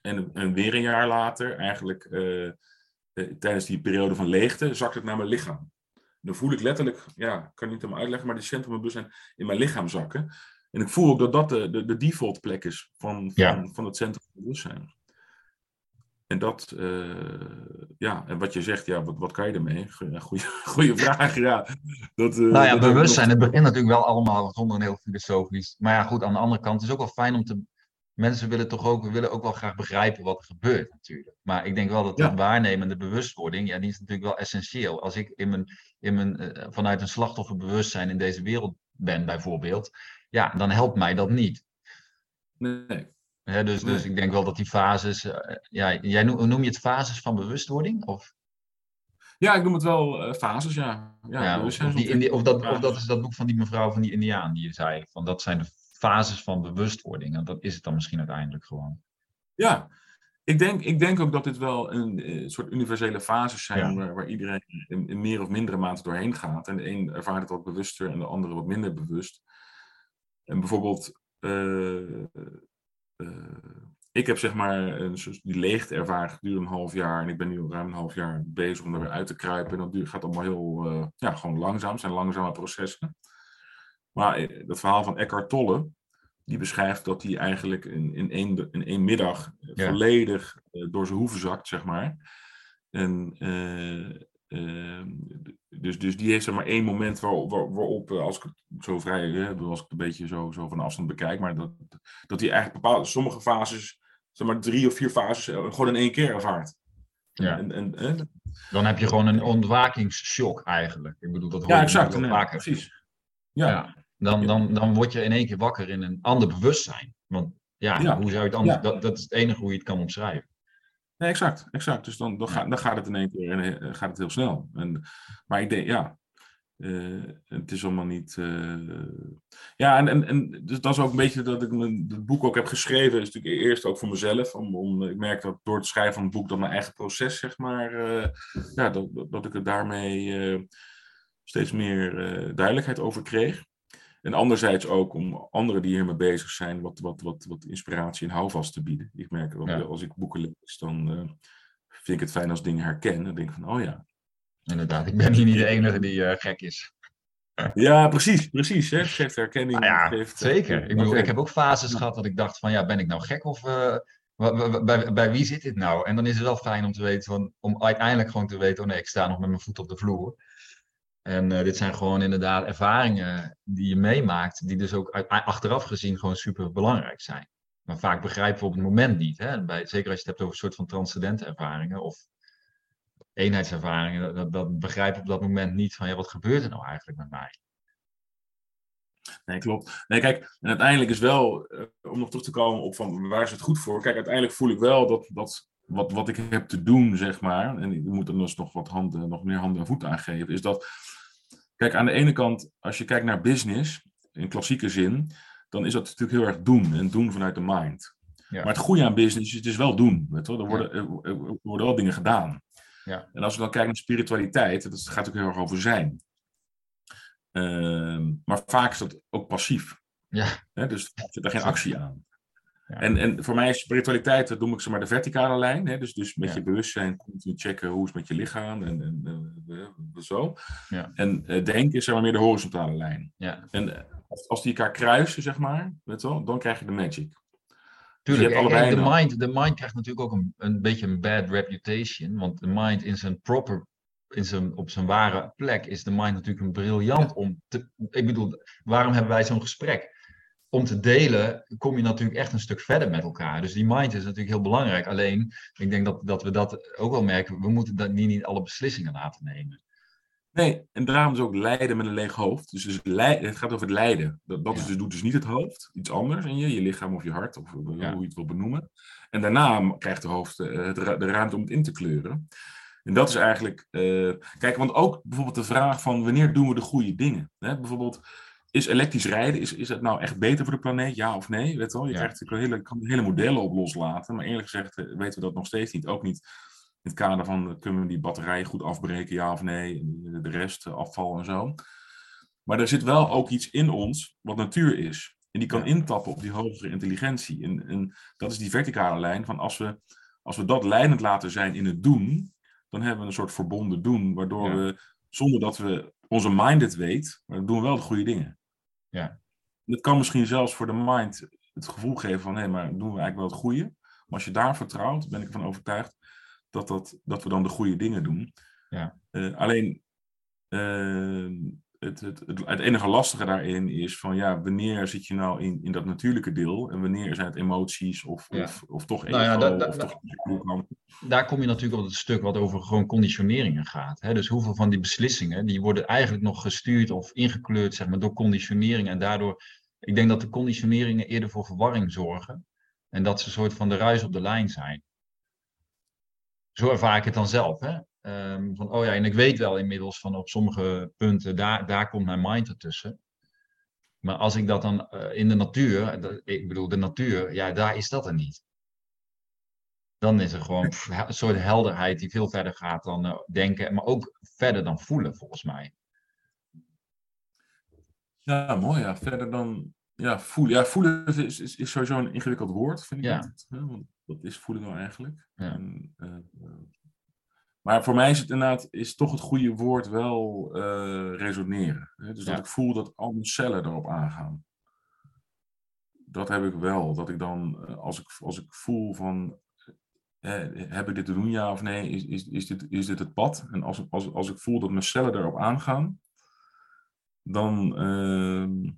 En, en weer een jaar later, eigenlijk uh, tijdens die periode van leegte, zakt het naar mijn lichaam. Dan voel ik letterlijk, ja, ik kan niet helemaal uitleggen, maar die centrum van bewustzijn in mijn lichaam zakken. En ik voel ook dat dat de, de, de default plek is van, van, van het centrum van bewustzijn. En dat, uh, ja, en wat je zegt, ja, wat, wat kan je ermee? Goeie, vraag, ja. Dat, uh, nou ja, bewustzijn, het begint natuurlijk wel allemaal zonder een heel filosofisch. Maar ja, goed, aan de andere kant is het ook wel fijn om te... Mensen willen toch ook, we willen ook wel graag begrijpen wat er gebeurt natuurlijk. Maar ik denk wel dat de waarnemende bewustwording, ja, die is natuurlijk wel essentieel. Als ik in mijn, in mijn, uh, vanuit een slachtofferbewustzijn in deze wereld ben bijvoorbeeld, ja, dan helpt mij dat niet. Nee, dus, dus ik denk wel dat die fases. Uh, ja, jij noem, noem, je het fases van bewustwording? Of? Ja, ik noem het wel uh, fases, ja. ja, ja of, die, of, dat, of dat is dat boek van die mevrouw van die Indiaan die je zei. Van dat zijn de fases van bewustwording. En dat is het dan misschien uiteindelijk gewoon. Ja, ik denk, ik denk ook dat dit wel een, een soort universele fases zijn waar, waar, iedereen in, in, meer of mindere mate doorheen gaat. En de een ervaart het wat bewuster en de andere wat minder bewust. En bijvoorbeeld, uh, ik heb zeg maar een, die leegte ervaren gedurende een half jaar. En ik ben nu ruim een half jaar bezig om er weer uit te kruipen. En dat gaat allemaal heel, uh, ja, gewoon langzaam. Het zijn langzame processen. Maar eh, dat verhaal van Eckhart Tolle, die beschrijft dat hij eigenlijk in, in, één, in één middag volledig door zijn hoeven zakt, zeg maar. En Ehm, dus, dus die heeft zeg maar één moment waar, waarop, eh, als ik het zo vrij, als ik het een beetje zo, zo van afstand bekijk, maar dat, dat hij eigenlijk bepaalde, sommige fases, zeg maar drie of vier fases, eh, gewoon in één keer ervaart. Ja. En, en, Dan heb je gewoon een ontwakingsshock eigenlijk. Ik bedoel, dat hoor ja, exact. Nee, precies. Ja. ja. Dan, dan, dan word je in één keer wakker in een ander bewustzijn. Want ja, hoe zou je het anders... Dat, dat is het enige hoe je het kan omschrijven. Nee, exact, exact. Dus dan, dan, gaat, dan gaat het in één keer en, eh, gaat het heel snel. En, maar ik denk, ja, uh, het is allemaal niet. Uh, ja, en, en, en dus dat is ook een beetje dat ik mijn, het boek ook heb geschreven. Is natuurlijk eerst ook voor mezelf. Om, om, ik merk dat door het schrijven van het boek, dat mijn eigen proces, zeg maar, uh, ja, dat, dat ik er daarmee steeds meer duidelijkheid over kreeg. En anderzijds ook om anderen die hiermee bezig zijn, wat, wat, wat, wat inspiratie en houvast te bieden. Ik merk dat als ik boeken lees, dan uh, vind ik het fijn als dingen herken. Dan denk ik van, oh ja. Inderdaad, ik ben hier niet de enige die uh, gek is. Ja, precies, precies. Hè? Geeft herkenning. Ah ja, geeft, zeker. Ik, bedoel, ik heb ook fases gehad dat ik dacht van, ja, ben ik nou gek of uh, bij, bij, wie zit dit nou? En dan is het wel fijn om te weten, van, om uiteindelijk gewoon te weten, oh nee, ik sta nog met mijn voet op de vloer. En uh, dit zijn gewoon inderdaad ervaringen die je meemaakt, die dus ook achteraf gezien gewoon super belangrijk zijn. Maar vaak begrijpen we op het moment niet. Hè? Bij, zeker als je het hebt over een soort van transcendente ervaringen of eenheidservaringen, dat, dat begrijpen op dat moment niet van ja, wat gebeurt er nou eigenlijk met mij? Nee, klopt. Nee, kijk, en uiteindelijk is wel, uh, om nog terug te komen op van waar is het goed voor? Kijk, uiteindelijk voel ik wel dat, dat wat, wat ik heb te doen, zeg maar, en ik moet er dus nog wat handen, nog meer handen en voeten aan geven, is dat, kijk, aan de ene kant, als je kijkt naar business, in klassieke zin, dan is dat natuurlijk heel erg doen en doen vanuit de mind. Ja. Maar het goede aan business is het is wel doen. Weet je? Er, worden, er worden wel dingen gedaan. Ja. En als we dan kijken naar spiritualiteit, dat gaat ook heel erg over zijn. Uh, maar vaak is dat ook passief. Ja. Dus er zit er geen actie aan. En, en voor mij is spiritualiteit, dat noem ik ze maar de verticale lijn. Hè? Dus, dus met je bewustzijn continu checken hoe is het met je lichaam en, en, en zo. Ja. En uh, denken is zeg maar meer de horizontale lijn. Ja. En als, als die elkaar kruisen, zeg maar, weet wel, dan krijg je de magic. Dus Tuurlijk, dus de, mind, de mind krijgt natuurlijk ook een, een beetje een bad reputation. Want de mind in zijn proper in zijn, op zijn ware plek is de mind natuurlijk een briljant om te. Ik bedoel, waarom hebben wij zo'n gesprek? Om te delen, kom je natuurlijk echt een stuk verder met elkaar. Dus die mind is natuurlijk heel belangrijk. Alleen, ik denk dat, dat we dat ook wel merken. We moeten dat niet, niet alle beslissingen laten nemen. Nee, en daarom is ook lijden met een leeg hoofd. Dus, dus het gaat over het lijden. Dat, dat is dus, doet dus niet het hoofd, iets anders in je, je lichaam of je hart, of hoe je het wil benoemen. En daarna krijgt de hoofd uh, de ruimte om het in te kleuren. En dat is eigenlijk, uh, kijk, want ook bijvoorbeeld de vraag van wanneer doen we de goede dingen? Hè? Bijvoorbeeld, is elektrisch rijden, is, is het nou echt beter voor de planeet, ja of nee? Weet wel? Je krijgt natuurlijk hele, kan hele modellen op loslaten, maar eerlijk gezegd eh, weten we dat nog steeds niet. Ook niet in het kader van, eh, kunnen we die batterijen goed afbreken, ja of nee? En de rest, eh, afval en zo. Maar er zit wel ook iets in ons wat natuur is. En die kan intappen op die hogere intelligentie. En, en dat is die verticale lijn van als we, als we dat leidend laten zijn in het doen, dan hebben we een soort verbonden doen, waardoor we, zonder dat we onze mind het weet, maar dan doen we wel de goede dingen. Ja. Het kan misschien zelfs voor de mind het gevoel geven van, hé, maar doen we eigenlijk wel het goede? Maar als je daar vertrouwt, ben ik ervan overtuigd dat, dat, dat we dan de goede dingen doen. Ja. Uh, alleen, uh, het, het, het, enige lastige daarin is van ja, wanneer zit je nou in, in dat natuurlijke deel en wanneer zijn het emoties of, of, of toch ego, nou ja, da, da, of toch Daar kom je natuurlijk op het stuk wat over gewoon conditioneringen gaat. Hè? Dus hoeveel van die beslissingen, die worden eigenlijk nog gestuurd of ingekleurd zeg maar, door conditionering en daardoor, ik denk dat de conditioneringen eerder voor verwarring zorgen en dat ze een soort van de ruis op de lijn zijn. Zo ervaar ik het dan zelf. Hè? Um, van, oh ja, en ik weet wel inmiddels van op sommige punten, daar, daar komt mijn mind ertussen. Maar als ik dat dan uh, in de natuur, ik bedoel de natuur, ja, daar is dat er niet. Dan is er gewoon pff, een soort helderheid die veel verder gaat dan uh, denken, maar ook verder dan voelen, volgens mij. Ja, mooi ja. Verder dan, ja, voelen, ja, voelen is, is, is sowieso een ingewikkeld woord, vind ik. Ja. hè, want wat is voelen nou eigenlijk? Ja. En, eh, eh, maar voor mij is het inderdaad is toch het goede woord wel eh, resoneren. Hè? Dus dat ik voel dat al mijn cellen erop aangaan. Dat heb ik wel. Dat ik dan, eh, als ik, als ik voel van, eh, heb ik dit te doen, ja of nee? Is, is, is, dit, is dit het pad? En als, als, als ik voel dat mijn cellen erop aangaan, dan, ehm,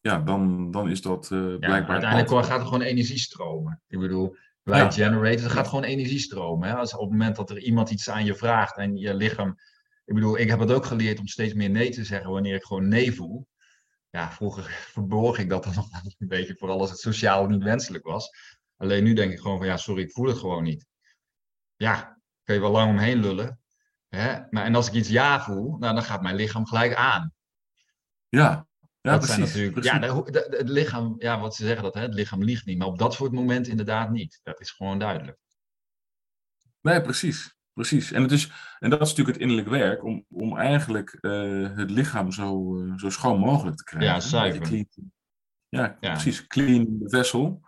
ja, dan, dan is dat Ja, blijkbaar uiteindelijk gaat er gewoon energie stromen. Ik bedoel, wij Ja. generate, er gaat gewoon energie stromen. Hè? Als op het moment dat er iemand iets aan je vraagt en je lichaam. Ik bedoel, ik heb het ook geleerd om steeds meer nee te zeggen wanneer ik gewoon nee voel. Ja, vroeger verborg ik dat dan nog een beetje, vooral als het sociaal niet wenselijk was. Alleen nu denk ik gewoon van ja, sorry, ik voel het gewoon niet. Ja, kun je wel lang omheen lullen. Hè? Maar, en als ik iets ja voel, nou, dan gaat mijn lichaam gelijk aan. Ja, ja dat precies. zijn natuurlijk, precies. ja, de- het lichaam, ja, wat ze zeggen dat, hè, het lichaam liegt niet. Maar op dat soort momenten inderdaad niet. Dat is gewoon duidelijk. Nee, precies. Precies. En, het is, en dat is natuurlijk het innerlijk werk, om, om eigenlijk eh, het lichaam zo, eh, zo schoon mogelijk te krijgen. Ja, zuiver. Clean- ja, Ja. precies. Clean vessel.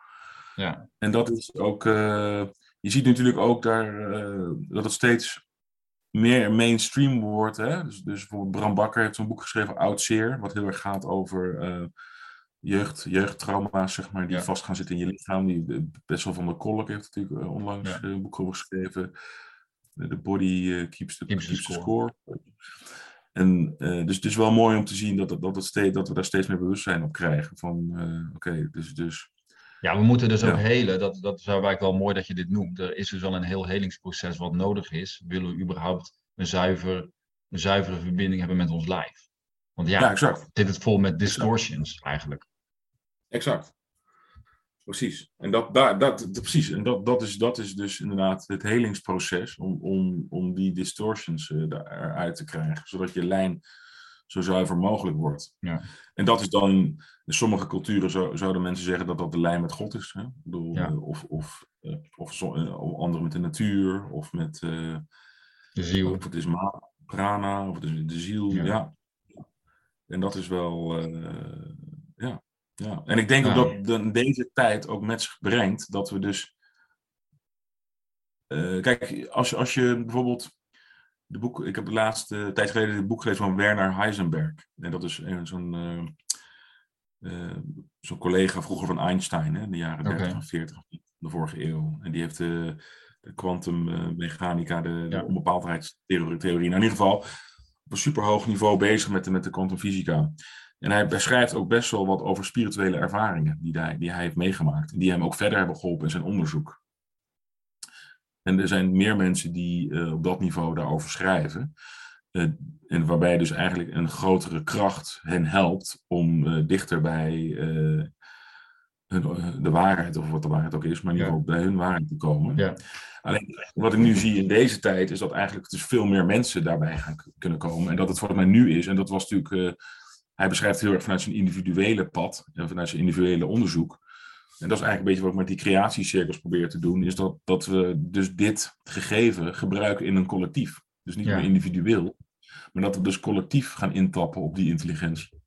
Ja, En dat is ook, eh, je ziet natuurlijk ook daar eh, dat het steeds meer mainstream wordt. Hè? Dus, dus bijvoorbeeld Bram Bakker heeft zo'n boek geschreven, Oud Zeer, wat heel erg gaat over eh, jeugd, jeugdtrauma's, zeg maar, die Ja. vast gaan zitten in je lichaam. Die, de, Bessel van der Kolk heeft natuurlijk eh, onlangs Ja. eh, een boek over geschreven. The body eh, keeps, the, Keeps the keeps the score. En eh, dus het is wel mooi om te zien dat, dat, het steeds, dat we daar steeds meer bewustzijn op krijgen. Van eh, oké, dus, dus ja we moeten dus ook Ja. helen. Dat, dat is eigenlijk wel mooi dat je dit noemt. Er is dus wel een heel helingsproces wat nodig is. Willen we überhaupt een, zuiver, een zuivere verbinding hebben met ons lijf? Want ja, ja, exact. dit is vol met distortions eigenlijk. Exact. Precies. En dat, daar, dat, dat- precies. En dat, dat, is, dat is dus inderdaad het helingsproces om, om, om die distortions eh, eruit te krijgen, zodat je lijn zo zuiver mogelijk wordt. Ja. En dat is dan, in sommige culturen zo, zouden mensen zeggen dat dat de lijn met God is. Hè? Ik bedoel, Ja. eh, of, of, eh, of, zo, eh, of anderen met de natuur, of met De ziel. of het is ma- prana, of het is de ziel. Ja. Ja. En dat is wel. ja. ja. En ik denk ook dat de- deze tijd ook met zich brengt dat we dus. kijk, als, als je bijvoorbeeld. De boek, ik heb de laatste tijd geleden het boek gelezen van Werner Heisenberg. En dat is een- zo'n. eh, eh, zo'n collega vroeger van Einstein, hè, in de jaren Oké. 30 en 40 van de vorige eeuw. En die heeft de, de kwantummechanica, de, de Ja. onbepaaldheidstheorie. Nou, in ieder geval op een superhoog niveau bezig met de, met de kwantumfysica. En hij beschrijft ook best wel wat over spirituele ervaringen die hij, die hij heeft meegemaakt. En die hem ook verder hebben geholpen in zijn onderzoek. En er zijn meer mensen die eh, op dat niveau daarover schrijven. Eh, en waarbij dus eigenlijk een grotere kracht hen helpt om eh, dichter bij de waarheid, of wat de waarheid ook is, maar in ieder geval bij hun waarheid te komen. Ja. Alleen wat ik nu zie in deze tijd is dat eigenlijk dus veel meer mensen daarbij gaan kunnen komen. En dat het voor mij nu is, en dat was natuurlijk, hij beschrijft heel erg vanuit zijn individuele pad en vanuit zijn individuele onderzoek. En dat is eigenlijk een beetje wat ik met die creatiecirkels probeer te doen, is dat, dat we dus dit gegeven gebruiken in een collectief. Dus niet Ja. meer individueel, maar dat we dus collectief gaan intappen op die intelligentie.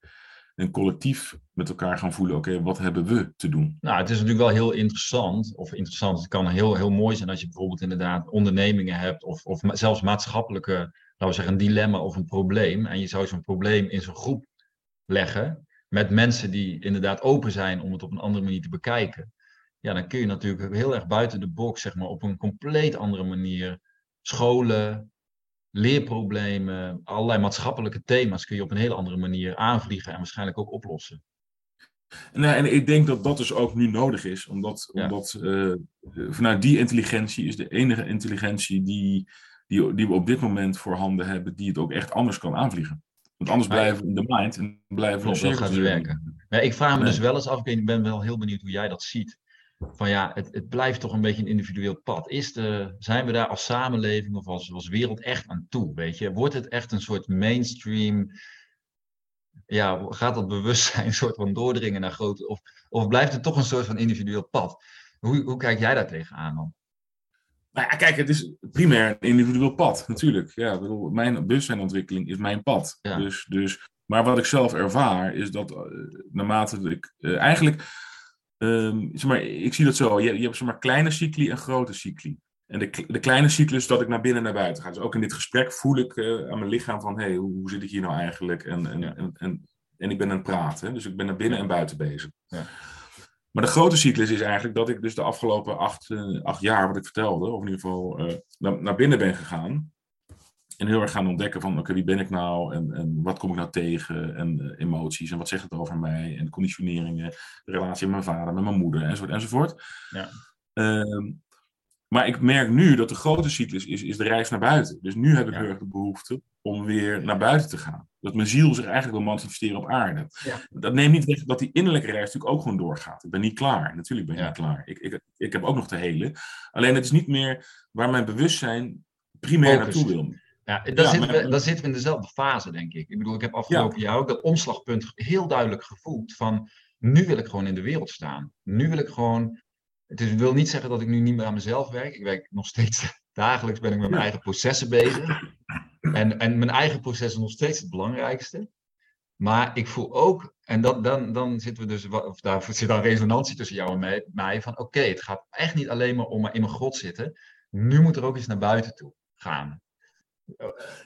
En collectief met elkaar gaan voelen, oké, wat hebben we te doen? Nou, het is natuurlijk wel heel interessant. Of interessant, het kan heel, heel mooi zijn als je bijvoorbeeld inderdaad ondernemingen hebt. Of, of zelfs maatschappelijke, laten we zeggen, een dilemma of een probleem. En je zou zo'n probleem in zo'n groep leggen. Met mensen die inderdaad open zijn om het op een andere manier te bekijken. Ja, dan kun je natuurlijk heel erg buiten de box, zeg maar, op een compleet andere manier. Scholen, leerproblemen, allerlei maatschappelijke thema's kun je op een hele andere manier aanvliegen en waarschijnlijk ook oplossen. En, eh, en ik denk dat dat dus ook nu nodig is, omdat, Ja. omdat eh, vanuit die intelligentie is de enige intelligentie die, die, die we op dit moment voorhanden hebben, die het ook echt anders kan aanvliegen. Want anders blijven we in de mind en blijven we dat gaat werken. Ja, ik vraag me Nee. dus wel eens af, ik ben wel heel benieuwd hoe jij dat ziet. Van ja, het, het blijft toch een beetje een individueel pad. Is de, zijn we daar als samenleving of als, als wereld echt aan toe? Weet je? Wordt het echt een soort mainstream? Ja, gaat dat bewustzijn een soort van doordringen naar grote. Of, of blijft het toch een soort van individueel pad? Hoe, hoe kijk jij daar tegenaan dan? Nou ja, kijk, het is primair een individueel pad, natuurlijk. Ja, bedoel, mijn bewustzijnontwikkeling is mijn pad. Ja. Dus, dus Maar wat ik zelf ervaar is dat naarmate ik eigenlijk, ehm, zeg maar, ik zie dat zo, je, je hebt zeg maar kleine cycli en grote cycli. En de, de kleine cyclus dat ik naar binnen en naar buiten ga. Dus ook in dit gesprek voel ik aan mijn lichaam van, hé, hey, hoe, hoe, zit ik hier nou eigenlijk? En, en, en, en, en, ik ben aan het praten, dus ik ben naar binnen en buiten bezig. Ja. Maar de grote cyclus is eigenlijk dat ik dus de afgelopen acht, uh, acht jaar, wat ik vertelde, of in ieder geval uh, naar, naar, binnen ben gegaan. En heel erg gaan ontdekken van, oké, wie ben ik nou? En, en wat kom ik nou tegen? En uh, emoties, en wat zegt het over mij? En conditioneringen, de relatie met mijn vader, met mijn moeder, enzovoort, enzovoort. Ja. Ehm, maar ik merk nu dat de grote cyclus is, is de reis naar buiten. Dus nu heb ik heel erg de behoefte om weer naar buiten te gaan. Dat mijn ziel zich eigenlijk wil manifesteren op aarde. Ja. Dat neemt niet weg dat die innerlijke reis natuurlijk ook gewoon doorgaat. Ik ben niet klaar. Natuurlijk ben ik niet klaar. Ik, ik, ik heb ook nog te helen. Alleen het is niet meer waar mijn bewustzijn primair naartoe wil. Ja, daar, zitten we, daar zitten we in dezelfde fase, denk ik. Ik bedoel, ik heb afgelopen jaar ook dat omslagpunt heel duidelijk gevoeld van nu wil ik gewoon in de wereld staan. Nu wil ik gewoon het is, wil niet zeggen dat ik nu niet meer aan mezelf werk. Ik werk nog steeds dagelijks ben ik met mijn eigen processen bezig. En, en mijn eigen proces is nog steeds het belangrijkste. Maar ik voel ook, en dat, dan, dan zitten we dus, of daar zit dan resonantie tussen jou en mij, mij van oké, het gaat echt niet alleen maar om in mijn grot zitten. Nu moet er ook eens naar buiten toe gaan.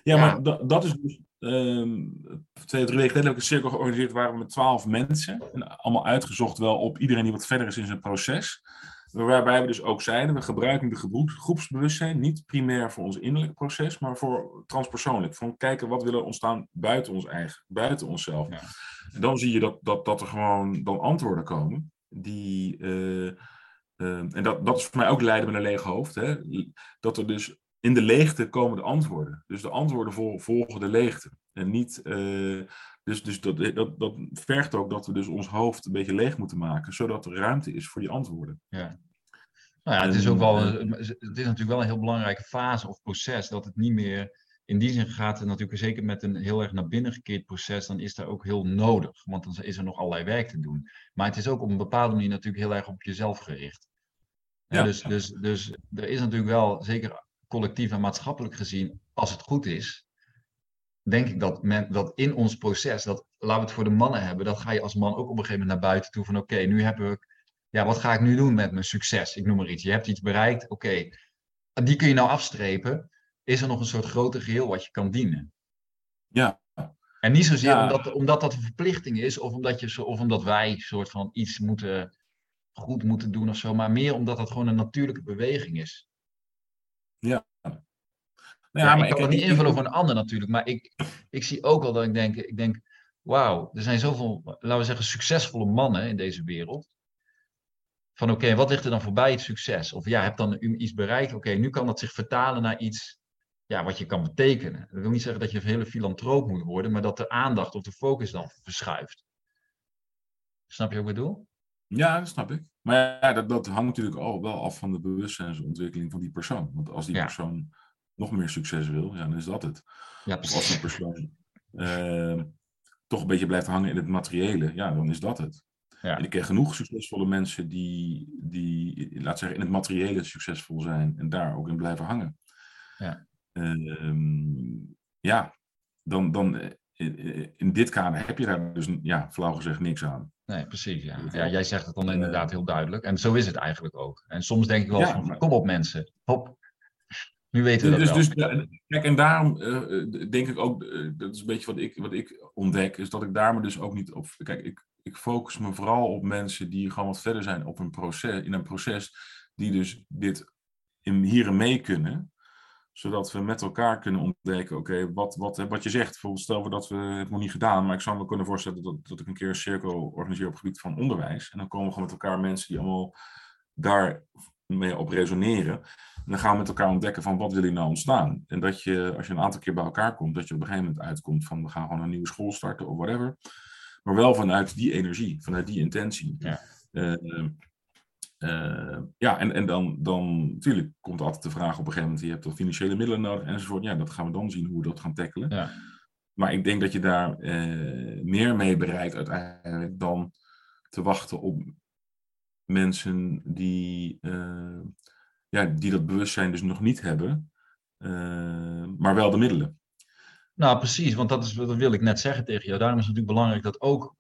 Ja, maar dat, dat is dus, um, twee, drie weken geleden heb ik een cirkel georganiseerd, waren we met twaalf mensen. En allemaal uitgezocht wel op iedereen die wat verder is in zijn proces. Waarbij we dus ook zeiden, we gebruiken de groepsbewustzijn niet primair voor ons innerlijk proces, maar voor transpersoonlijk. Van kijken wat willen ontstaan buiten ons eigen, buiten onszelf. Ja. En dan zie je dat, dat, dat er gewoon dan antwoorden komen die. Uh, uh, en dat, dat is voor mij ook leiden met een leeg hoofd. Hè? Dat er dus in de leegte komen de antwoorden. Dus de antwoorden volgen de leegte. En niet. Uh, dus dus dat, dat, dat vergt ook dat we dus ons hoofd een beetje leeg moeten maken, zodat er ruimte is voor die antwoorden. Ja. Nou ja, het is ook wel, het is natuurlijk wel een heel belangrijke fase of proces, dat het niet meer, in die zin gaat het natuurlijk zeker met een heel erg naar binnen gekeerd proces, dan is daar ook heel nodig, want dan is er nog allerlei werk te doen. Maar het is ook op een bepaalde manier natuurlijk heel erg op jezelf gericht. Ja. Dus, dus, dus er is natuurlijk wel, zeker collectief en maatschappelijk gezien, als het goed is, denk ik dat, men, dat in ons proces, dat laten we het voor de mannen hebben, dat ga je als man ook op een gegeven moment naar buiten toe van oké, nu heb ik, ja, wat ga ik nu doen met mijn succes? Ik noem maar iets. Je hebt iets bereikt, oké, die kun je nou afstrepen. Is er nog een soort groter geheel wat je kan dienen? Ja. En niet zozeer omdat, omdat dat een verplichting is, of omdat, je, of omdat wij soort van iets moeten, goed moeten doen of zo, maar meer omdat dat gewoon een natuurlijke beweging is. Ja, ja, maar ik kan het niet invullen voor een ander natuurlijk, maar ik, ik zie ook wel dat ik denk, ik denk, wauw, er zijn zoveel, laten we zeggen, succesvolle mannen in deze wereld. Van oké, wat ligt er dan voorbij het succes? Of ja, heb dan iets bereikt, oké, nu kan dat zich vertalen naar iets ja, wat je kan betekenen. Dat wil niet zeggen dat je een hele filantroop moet worden, maar dat de aandacht of de focus dan verschuift. Snap je wat ik bedoel? Ja, dat snap ik. Maar ja, dat, dat hangt natuurlijk al wel af van de bewustzijnsontwikkeling van die persoon. Want als die persoon nog meer succes wil, ja, dan is dat het. Ja, Of als die persoon uh, toch een beetje blijft hangen in het materiële, ja, dan is dat het. Ja. En ik ken genoeg succesvolle mensen die, die, laat zeggen, in het materiële succesvol zijn en daar ook in blijven hangen. Ja, uh, ja dan, dan eh, in dit kader heb je daar dus, ja, flauw gezegd, niks aan. Nee, precies. Ja. ja jij zegt het dan inderdaad heel duidelijk. En zo is het eigenlijk ook. En soms denk ik wel van, kom op mensen, hop, nu weten we dat dus, wel. Dus, kijk, en daarom uh, denk ik ook, uh, dat is een beetje wat ik, wat ik ontdek, is dat ik daar me dus ook niet op... Kijk, ik, ik focus me vooral op mensen die gewoon wat verder zijn op een proces, in een proces, die dus dit in, hier en mee kunnen, zodat we met elkaar kunnen ontdekken, oké, wat, wat, wat je zegt, bijvoorbeeld stel we dat we het nog niet gedaan, maar ik zou me kunnen voorstellen dat, dat ik een keer een cirkel organiseer op het gebied van onderwijs, en dan komen we gewoon met elkaar mensen die allemaal daar mee op resoneren. En dan gaan we met elkaar ontdekken van wat wil je nou ontstaan. En dat je, als je een aantal keer bij elkaar komt, dat je op een gegeven moment uitkomt van we gaan gewoon een nieuwe school starten of whatever. Maar wel vanuit die energie, vanuit die intentie. Ja, uh, uh, ja en, en dan, dan natuurlijk komt altijd de vraag op een gegeven moment, je hebt toch financiële middelen nodig enzovoort. Ja, dat gaan we dan zien hoe we dat gaan tackelen. Ja. Maar ik denk dat je daar uh, meer mee bereikt uiteindelijk dan te wachten op mensen die, uh, ja, die dat bewustzijn dus nog niet hebben, uh, maar wel de middelen. Nou, precies, want dat, is, dat wil ik net zeggen tegen jou. Daarom is het natuurlijk belangrijk dat ook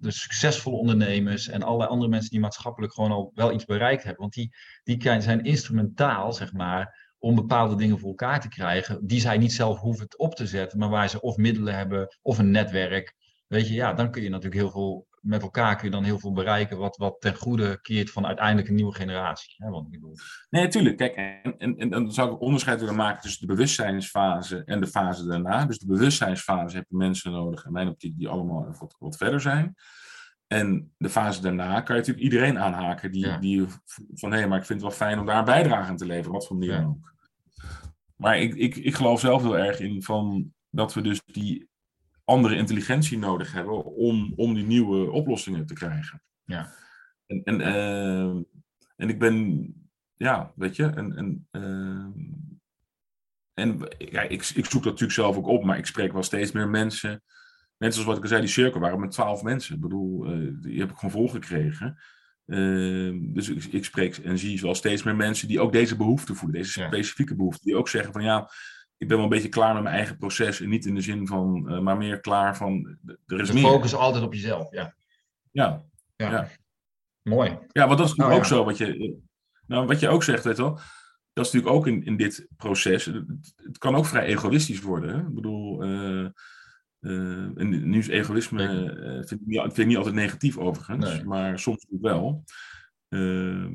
de succesvolle ondernemers en allerlei andere mensen die maatschappelijk gewoon al wel iets bereikt hebben, want die, die zijn instrumentaal, zeg maar, om bepaalde dingen voor elkaar te krijgen, die zij niet zelf hoeven op te zetten, maar waar ze of middelen hebben of een netwerk. Weet je, ja, dan kun je natuurlijk heel veel met elkaar kun je dan heel veel bereiken wat, wat ten goede keert van uiteindelijk een nieuwe generatie. Hè, wat ik bedoel. Nee, natuurlijk. Kijk, en, en, en dan zou ik onderscheid willen maken tussen de bewustzijnsfase en de fase daarna. Dus de bewustzijnsfase heb je mensen nodig, in mijn optiek, die allemaal wat, wat verder zijn. En de fase daarna kan je natuurlijk iedereen aanhaken die, die van hé, hey, maar ik vind het wel fijn om daar een bijdrage aan te leveren, wat voor manier dan ook. Maar ik, ik, ik geloof zelf heel erg in van dat we dus die andere intelligentie nodig hebben om, om die nieuwe oplossingen te krijgen. Ja. En, en, uh, en ik ben, ja, weet je, en, en, uh, en ja, ik, ik zoek dat natuurlijk zelf ook op, maar ik spreek wel steeds meer mensen. Net zoals wat ik al zei, die cirkel waren met twaalf mensen. Ik bedoel, uh, die heb ik gewoon volgekregen. Uh, dus ik, ik, spreek en zie wel steeds meer mensen die ook deze behoefte voelen, deze specifieke behoefte. Die ook zeggen van ja, ik ben wel een beetje klaar met mijn eigen proces. En niet in de zin van, uh, maar meer klaar van, er is de meer. focus altijd op jezelf, ja. Ja. Ja. ja. Mooi. Ja, want dat is Nou, ook ja. zo wat je, nou, wat je ook zegt, weet wel. Dat is natuurlijk ook in, in dit proces. Het, het kan ook vrij egoïstisch worden. Hè? Ik bedoel, eh, eh, en nu is egoïsme, eh, vind, ik niet, vind ik niet altijd negatief overigens, Nee. maar soms wel. Ehm,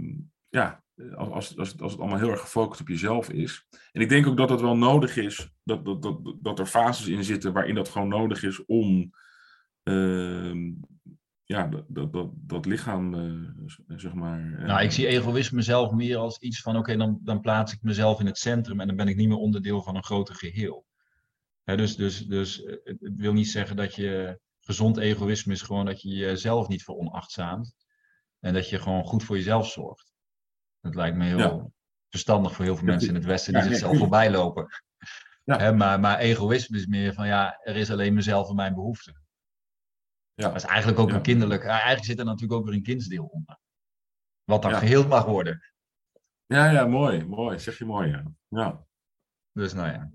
ja, als, als, als, het- als het allemaal heel erg gefocust op jezelf is. En ik denk ook dat het wel nodig is, dat, dat, dat, dat er fases in zitten waarin dat gewoon nodig is om ehm, ja, dat, dat, dat, dat lichaam, eh, zeg maar. eh, Nou, ik zie egoïsme zelf meer als iets van, oké, dan, dan plaats ik mezelf in het centrum en dan ben ik niet meer onderdeel van een groter geheel. Dus, dus, dus eh, het wil niet zeggen dat je gezond egoïsme is gewoon dat je jezelf niet veronachtzaamt en dat je gewoon goed voor jezelf zorgt. Dat lijkt me heel Ja. verstandig voor heel veel mensen in het Westen die zichzelf voorbij lopen. Hè, maar, maar egoïsme is meer van, ja, er is alleen mezelf en mijn behoeften. ja. Dat is eigenlijk ook een kinderlijk. Eigenlijk zit er natuurlijk ook weer een kindsdeel onder. Wat dan Ja. geheeld mag worden. ja, ja, mooi, mooi. Zeg je mooi, ja. ja. Dus nou ja.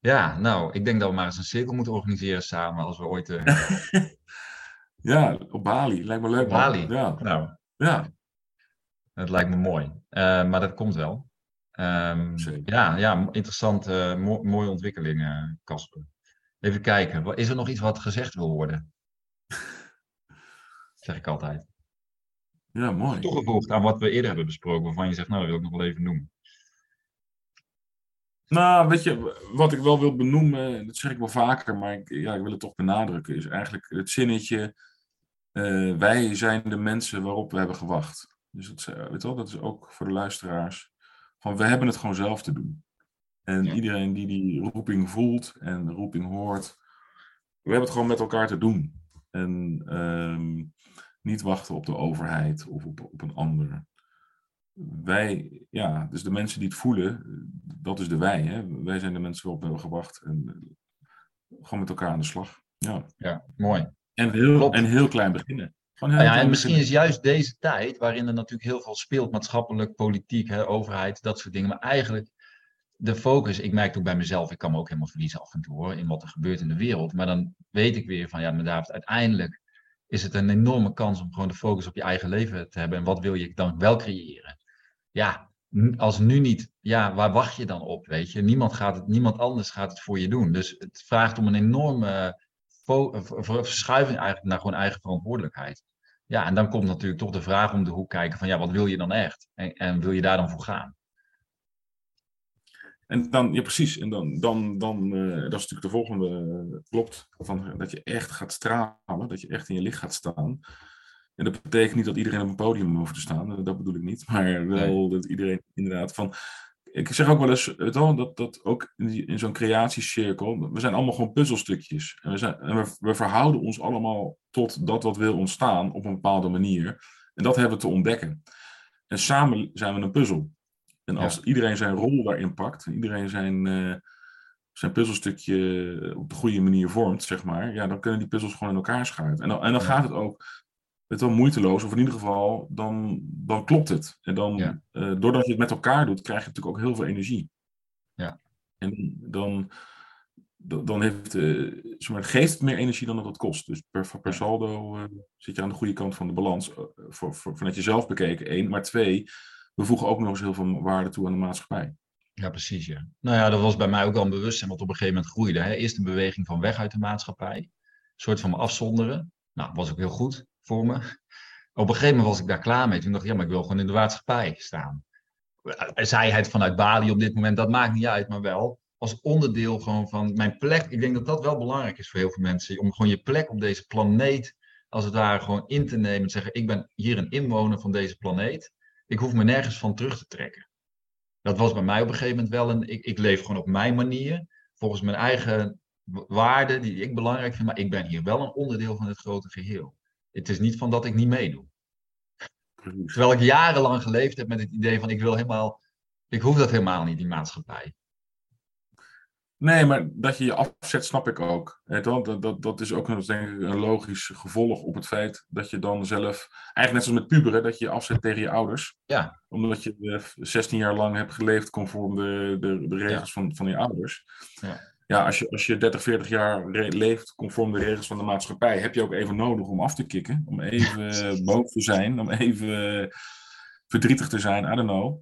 Ja, nou, ik denk dat we maar eens een cirkel moeten organiseren samen als we ooit. eh, Ja, op Bali. Lijkt me leuk. Op. Bali. Ja, nou, ja. Dat lijkt me mooi. Eh, maar dat komt wel. Ehm, ja, ja, interessant. eh, mo- mooie ontwikkeling, eh, Casper. Even kijken. Is er nog iets wat gezegd wil worden? Zeg ik altijd. ja, mooi. Toegevoegd aan wat we eerder hebben besproken, waarvan je zegt, nou, dat wil ik nog wel even noemen. Nou, weet je, wat ik wel wil benoemen, dat zeg ik wel vaker, maar ik, ja, ik wil het toch benadrukken, is eigenlijk het zinnetje, wij zijn de mensen waarop we hebben gewacht. Dus dat, is, eh, weet wel, dat is ook voor de luisteraars, van we hebben het gewoon zelf te doen. En Ja. iedereen die die roeping voelt en de roeping hoort, we hebben het gewoon met elkaar te doen. En ehm, niet wachten op de overheid of op, op een ander wij, ja, dus de mensen die het voelen, dat is de wij. Hè? Wij zijn de mensen waarop we hebben gewacht. En eh, gewoon met elkaar aan de slag. Ja. Ja, mooi. En, heel, Klopt. en heel klein beginnen. Heel Nou ja, en misschien is juist deze tijd, waarin er natuurlijk heel veel speelt, maatschappelijk, politiek, hè, overheid, dat soort dingen. Maar eigenlijk de focus, ik merk het ook bij mezelf, ik kan me ook helemaal verliezen af en toe hoor, in wat er gebeurt in de wereld. Maar dan weet ik weer van, ja, maar David, uiteindelijk is het een enorme kans om gewoon de focus op je eigen leven te hebben. En wat wil je dan wel creëren? Ja, als nu niet, ja, waar wacht je dan op, weet je? Niemand, gaat het, niemand anders gaat het voor je doen. Dus het vraagt om een enorme eh, ver- verschuiving eigenlijk naar gewoon eigen verantwoordelijkheid. Ja, en dan komt natuurlijk toch de vraag om de hoek kijken van, ja, wat wil je dan echt? En, en wil je daar dan voor gaan? En dan, ja precies, en dan, dan, dan eh, dat is natuurlijk de volgende, eh, klopt, van, dat je echt gaat stralen, dat je echt in je licht gaat staan. En dat betekent niet dat iedereen op een podium hoeft te staan, eh, dat bedoel ik niet, maar wel dat iedereen inderdaad van... Ik zeg ook wel eens, dat, dat ook in, die- in zo'n creatiecirkel, we zijn allemaal gewoon puzzelstukjes. En, we, zijn, en we, we verhouden ons allemaal tot dat wat wil ontstaan op een bepaalde manier. En dat hebben we te ontdekken. En samen zijn we een puzzel. En als iedereen zijn rol daarin pakt, en iedereen zijn, eh, zijn puzzelstukje op de goede manier vormt, zeg maar, ja, dan kunnen die puzzels gewoon in elkaar schuiven. En dan, en dan Ja. gaat het ook het wel moeiteloos, of in ieder geval, dan, dan klopt het. En dan, Ja. eh, doordat je het met elkaar doet, krijg je natuurlijk ook heel veel energie. Ja. En dan, dan heeft, uh, het geeft meer energie dan dat het kost. Dus per, per saldo uh, zit je aan de goede kant van de balans. voor, voor, vanuit jezelf bekeken, één. Maar twee, we voegen ook nog eens heel veel waarde toe aan de maatschappij. Ja, precies. Ja. Nou ja, dat was bij mij ook al een bewustzijn wat op een gegeven moment groeide. Hè. Eerst een beweging van weg uit de maatschappij. Een soort van afzonderen. Nou, was ook heel goed voor me. Op een gegeven moment was ik daar klaar mee. Toen dacht ik, ja, maar ik wil gewoon in de maatschappij staan. Zij het vanuit Bali op dit moment, dat maakt niet uit, maar wel als onderdeel gewoon van mijn plek. Ik denk dat dat wel belangrijk is voor heel veel mensen. Om gewoon je plek op deze planeet, als het ware, gewoon in te nemen. En zeggen, ik ben hier een inwoner van deze planeet. Ik hoef me nergens van terug te trekken. Dat was bij mij op een gegeven moment wel een. Ik, ik leef gewoon op mijn manier. Volgens mijn eigen waarden die ik belangrijk vind. Maar ik ben hier wel een onderdeel van het grote geheel. Het is niet van dat ik niet meedoe. Terwijl ik jarenlang geleefd heb met het idee van ik wil helemaal. Ik hoef dat helemaal niet, die maatschappij. Nee, maar dat je je afzet, snap ik ook. Dat, dat, dat is ook een, denk ik, een logisch gevolg op het feit dat je dan zelf, eigenlijk net zoals met puberen, dat je je afzet tegen je ouders. Ja. Omdat je 16 jaar lang hebt geleefd conform de, de, de regels van, van je ouders. Ja. Ja, als je, als je 30, 40 jaar leeft conform de regels van de maatschappij, heb je ook even nodig om af te kicken. Om even boos te zijn, om even verdrietig te zijn, I don't know.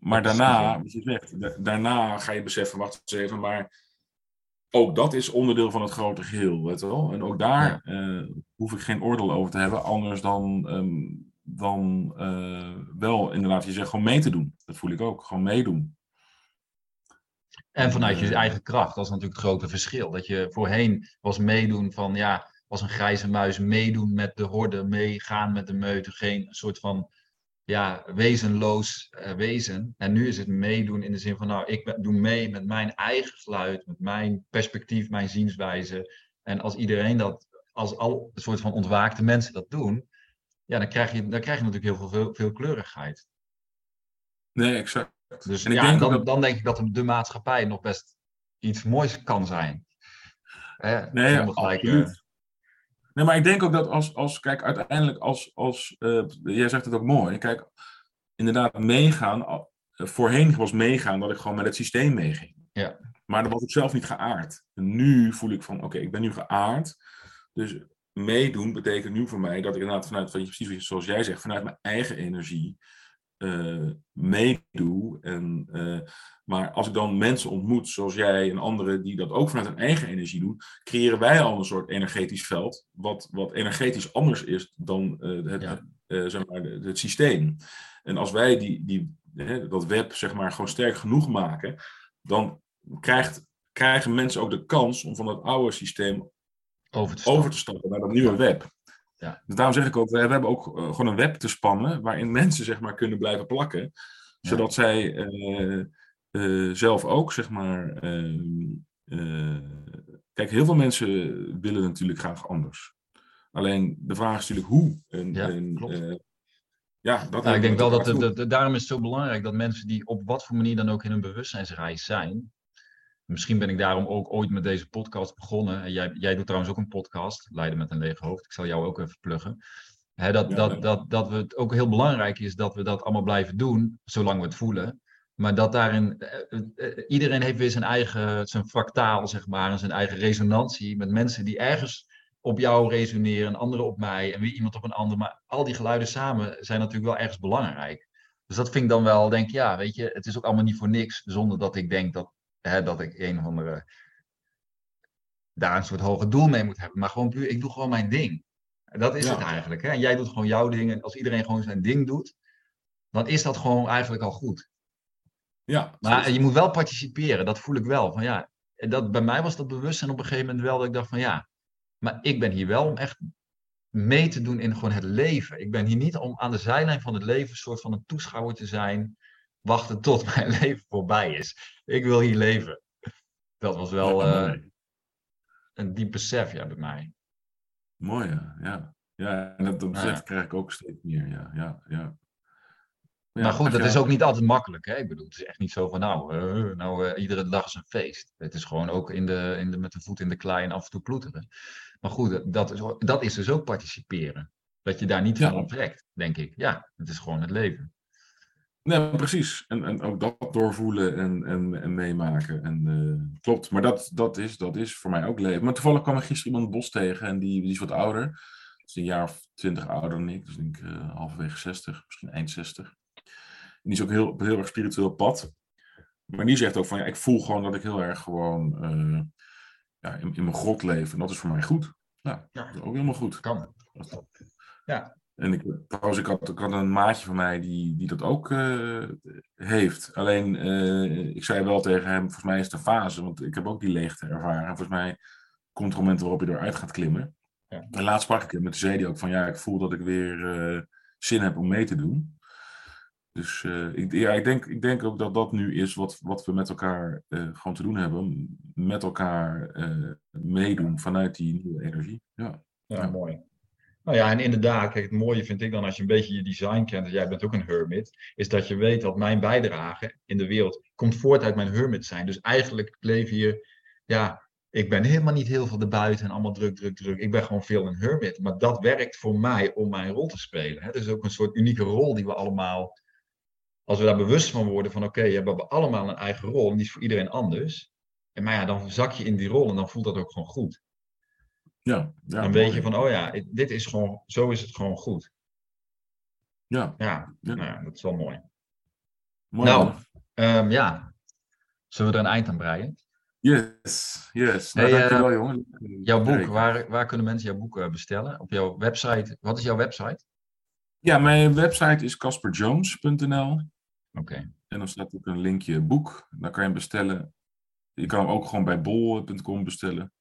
Maar daarna, wat je zegt, daarna ga je beseffen, wacht eens even, maar ook dat is onderdeel van het grote geheel, weet je wel. En ook daar eh, hoef ik geen oordeel over te hebben, anders dan, ehm, dan uh, wel inderdaad, je zegt gewoon mee te doen. Dat voel ik ook, gewoon meedoen. En vanuit je eigen kracht, dat is natuurlijk het grote verschil. Dat je voorheen was meedoen van, ja, was een grijze muis, meedoen met de horde, meegaan met de meute, geen soort van ja, wezenloos uh, wezen. En nu is het meedoen in de zin van, nou, ik doe mee met mijn eigen geluid, met mijn perspectief, mijn zienswijze. En als iedereen dat, als al een soort van ontwaakte mensen dat doen, ja, dan krijg je, dan krijg je natuurlijk heel veel, veel kleurigheid. Nee, exact. Dus en ja, dan, dan denk ik dat de maatschappij nog best iets moois kan zijn. Hè? Nee, absoluut. Nee, maar ik denk ook dat als, als kijk, uiteindelijk als, als uh, jij zegt het ook mooi, kijk, inderdaad meegaan, voorheen was meegaan dat ik gewoon met het systeem meeging. Ja. Maar dan was ik zelf niet geaard. En nu voel ik van, oké, ik ben nu geaard, dus meedoen betekent nu voor mij dat ik inderdaad vanuit, van, precies zoals jij zegt, vanuit mijn eigen energie uh, meedoe. En, uh, maar als ik dan mensen ontmoet, zoals jij en anderen, die dat ook vanuit hun eigen energie doen, creëren wij al een soort energetisch veld, wat, wat energetisch anders is dan uh, het, ja. zeg maar, het systeem. En als wij die, die, dat web zeg maar, gewoon sterk genoeg maken, dan krijgt, krijgen mensen ook de kans om van dat oude systeem over te stappen, over te stappen naar dat nieuwe web. Ja. Dus daarom zeg ik ook, we, hebben ook uh, gewoon een web te spannen waarin mensen zeg maar kunnen blijven plakken. Zodat zij uh, uh, zelf ook zeg maar... kijk, heel veel mensen willen natuurlijk graag anders. Alleen de vraag is natuurlijk hoe. En, ja, en, klopt. ja, dat nou, ik denk wel dat, het, dat, daarom is het zo belangrijk dat mensen die op wat voor manier dan ook in hun bewustzijnsreis zijn, Misschien ben ik daarom ook ooit met deze podcast begonnen. En jij, jij doet trouwens ook een podcast, Leiden met een leeg hoofd. Ik zal jou ook even pluggen. dat, dat, dat, dat we het ook heel belangrijk is dat we dat allemaal blijven doen, zolang we het voelen. Maar dat daarin, uh, uh, iedereen heeft weer zijn eigen, zijn fractaal, zeg maar, en zijn eigen resonantie met mensen die ergens op jou resoneren, en anderen op mij, en weer iemand op een ander. Maar al die geluiden samen zijn natuurlijk wel ergens belangrijk. Dus dat vind ik dan wel, denk ja, weet je, het is ook allemaal niet voor niks, zonder dat ik denk dat hè, dat ik een of andere daar een soort hoger doel mee moet hebben. Maar gewoon puur, ik doe gewoon mijn ding. Dat is het eigenlijk. Hè? En jij doet gewoon jouw ding. En als iedereen gewoon zijn ding doet, dan is dat gewoon eigenlijk al goed. Ja, maar je moet wel participeren, dat voel ik wel. Van, ja, dat, bij mij was dat bewustzijn op een gegeven moment wel dat ik dacht van ja, maar ik ben hier wel om echt mee te doen in gewoon het leven. Ik ben hier niet om aan de zijlijn van het leven een soort van een toeschouwer te zijn wachten tot mijn leven voorbij is. Ik wil hier leven. Dat was wel ja, uh, een diep besef ja, bij mij. Mooi, ja. Ja, ja en dat, besef ja. krijg ik ook steeds meer. Ja, ja, ja. Maar goed, dat is ook niet altijd makkelijk. Hè? Ik bedoel, het is echt niet zo van nou, uh, nou uh, iedere dag is een feest. Het is gewoon ook in de, in de, met de voet in de klei en af en toe ploeteren. Maar goed, dat is, dat is dus ook participeren. Dat je daar niet van onttrekt, denk ik. Ja, het is gewoon het leven. Nee, precies. En, en ook dat doorvoelen en, en, en meemaken. En, uh, klopt. Maar dat, dat, is, dat is voor mij ook leven. Maar toevallig kwam ik gisteren iemand bos tegen en die, die is wat ouder. Dat is een jaar of twintig ouder dan ik. Dus ik denk uh, halverwege 60, misschien eind 60. En die is ook heel, op een heel erg spiritueel pad. Maar die zegt ook van ja, ik voel gewoon dat ik heel erg gewoon uh, ja, in, in, mijn grot leef. En dat is voor mij goed. Nou, ja, dat is ook helemaal goed. Kan. Ja. En ik, trouwens, ik had, ik had een maatje van mij die, die dat ook uh, heeft. Alleen, uh, ik zei wel tegen hem, volgens mij is het een fase, want ik heb ook die leegte ervaren. Volgens mij komt er moment waarop je eruit gaat klimmen. Ja. En laatst sprak ik hem, met zei hij ook van, ja, ik voel dat ik weer uh, zin heb om mee te doen. Dus ik, ja, ik, denk, ik denk ook dat dat nu is wat, wat we met elkaar gewoon te doen hebben. Met elkaar meedoen vanuit die nieuwe energie. Ja, ja, ja. mooi. Nou ja, en inderdaad, kijk, het mooie vind ik dan als je een beetje je design kent, en jij bent ook een hermit, is dat je weet dat mijn bijdrage in de wereld komt voort uit mijn hermit zijn. Dus eigenlijk, leef hier, ja, ik ben helemaal niet heel veel erbuiten en allemaal druk, druk, druk. Ik ben gewoon veel een hermit. Maar dat werkt voor mij om mijn rol te spelen. Het is ook een soort unieke rol die we allemaal, als we daar bewust van worden, van oké, we hebben allemaal een eigen rol en die is voor iedereen anders. En maar ja, dan zak je in die rol en dan voelt dat ook gewoon goed. Ja, ja, dan weet je van, oh ja, dit is gewoon, zo is het gewoon goed. Ja. Ja, ja. Nou, dat is wel mooi. mooi nou, um, ja. Zullen we er een eind aan breien? Yes, yes. Nou, hey, dankjewel, uh, jongen. Jouw boek, waar, waar kunnen mensen jouw boek bestellen? Op jouw website. Wat is jouw website? Ja, mijn website is casperjones.nl. Oké. Okay. En dan staat ook een linkje boek. Dan kan je hem bestellen. Je kan hem ook gewoon bij bol.com bestellen.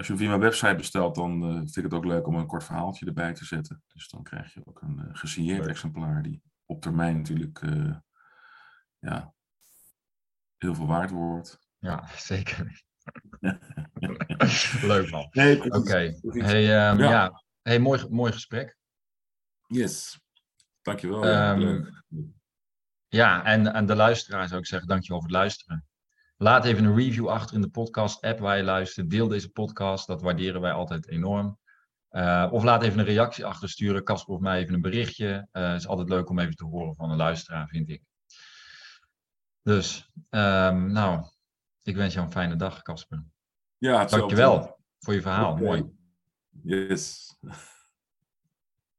Als je via mijn website bestelt, dan uh, vind ik het ook leuk om een kort verhaaltje erbij te zetten. Dus dan krijg je ook een uh, gesigneerd exemplaar die op termijn natuurlijk uh, ja, heel veel waard wordt. Ja, zeker. leuk man. Nee, Oké. Okay. Hey, um, ja. ja. Hey, mooi, mooi gesprek. Yes. Dankjewel. Um, ja, en aan de luisteraar zou ik zeggen, dankjewel voor het luisteren. Laat even een review achter in de podcast-app waar je luistert. Deel deze podcast, dat waarderen wij altijd enorm. Uh, of laat even een reactie achter sturen. Casper of mij even een berichtje. Het uh, is altijd leuk om even te horen van een luisteraar, vind ik. Dus, um, nou, ik wens jou een fijne dag, Casper. Ja, Dankjewel voor je verhaal. Okay. Mooi. Yes.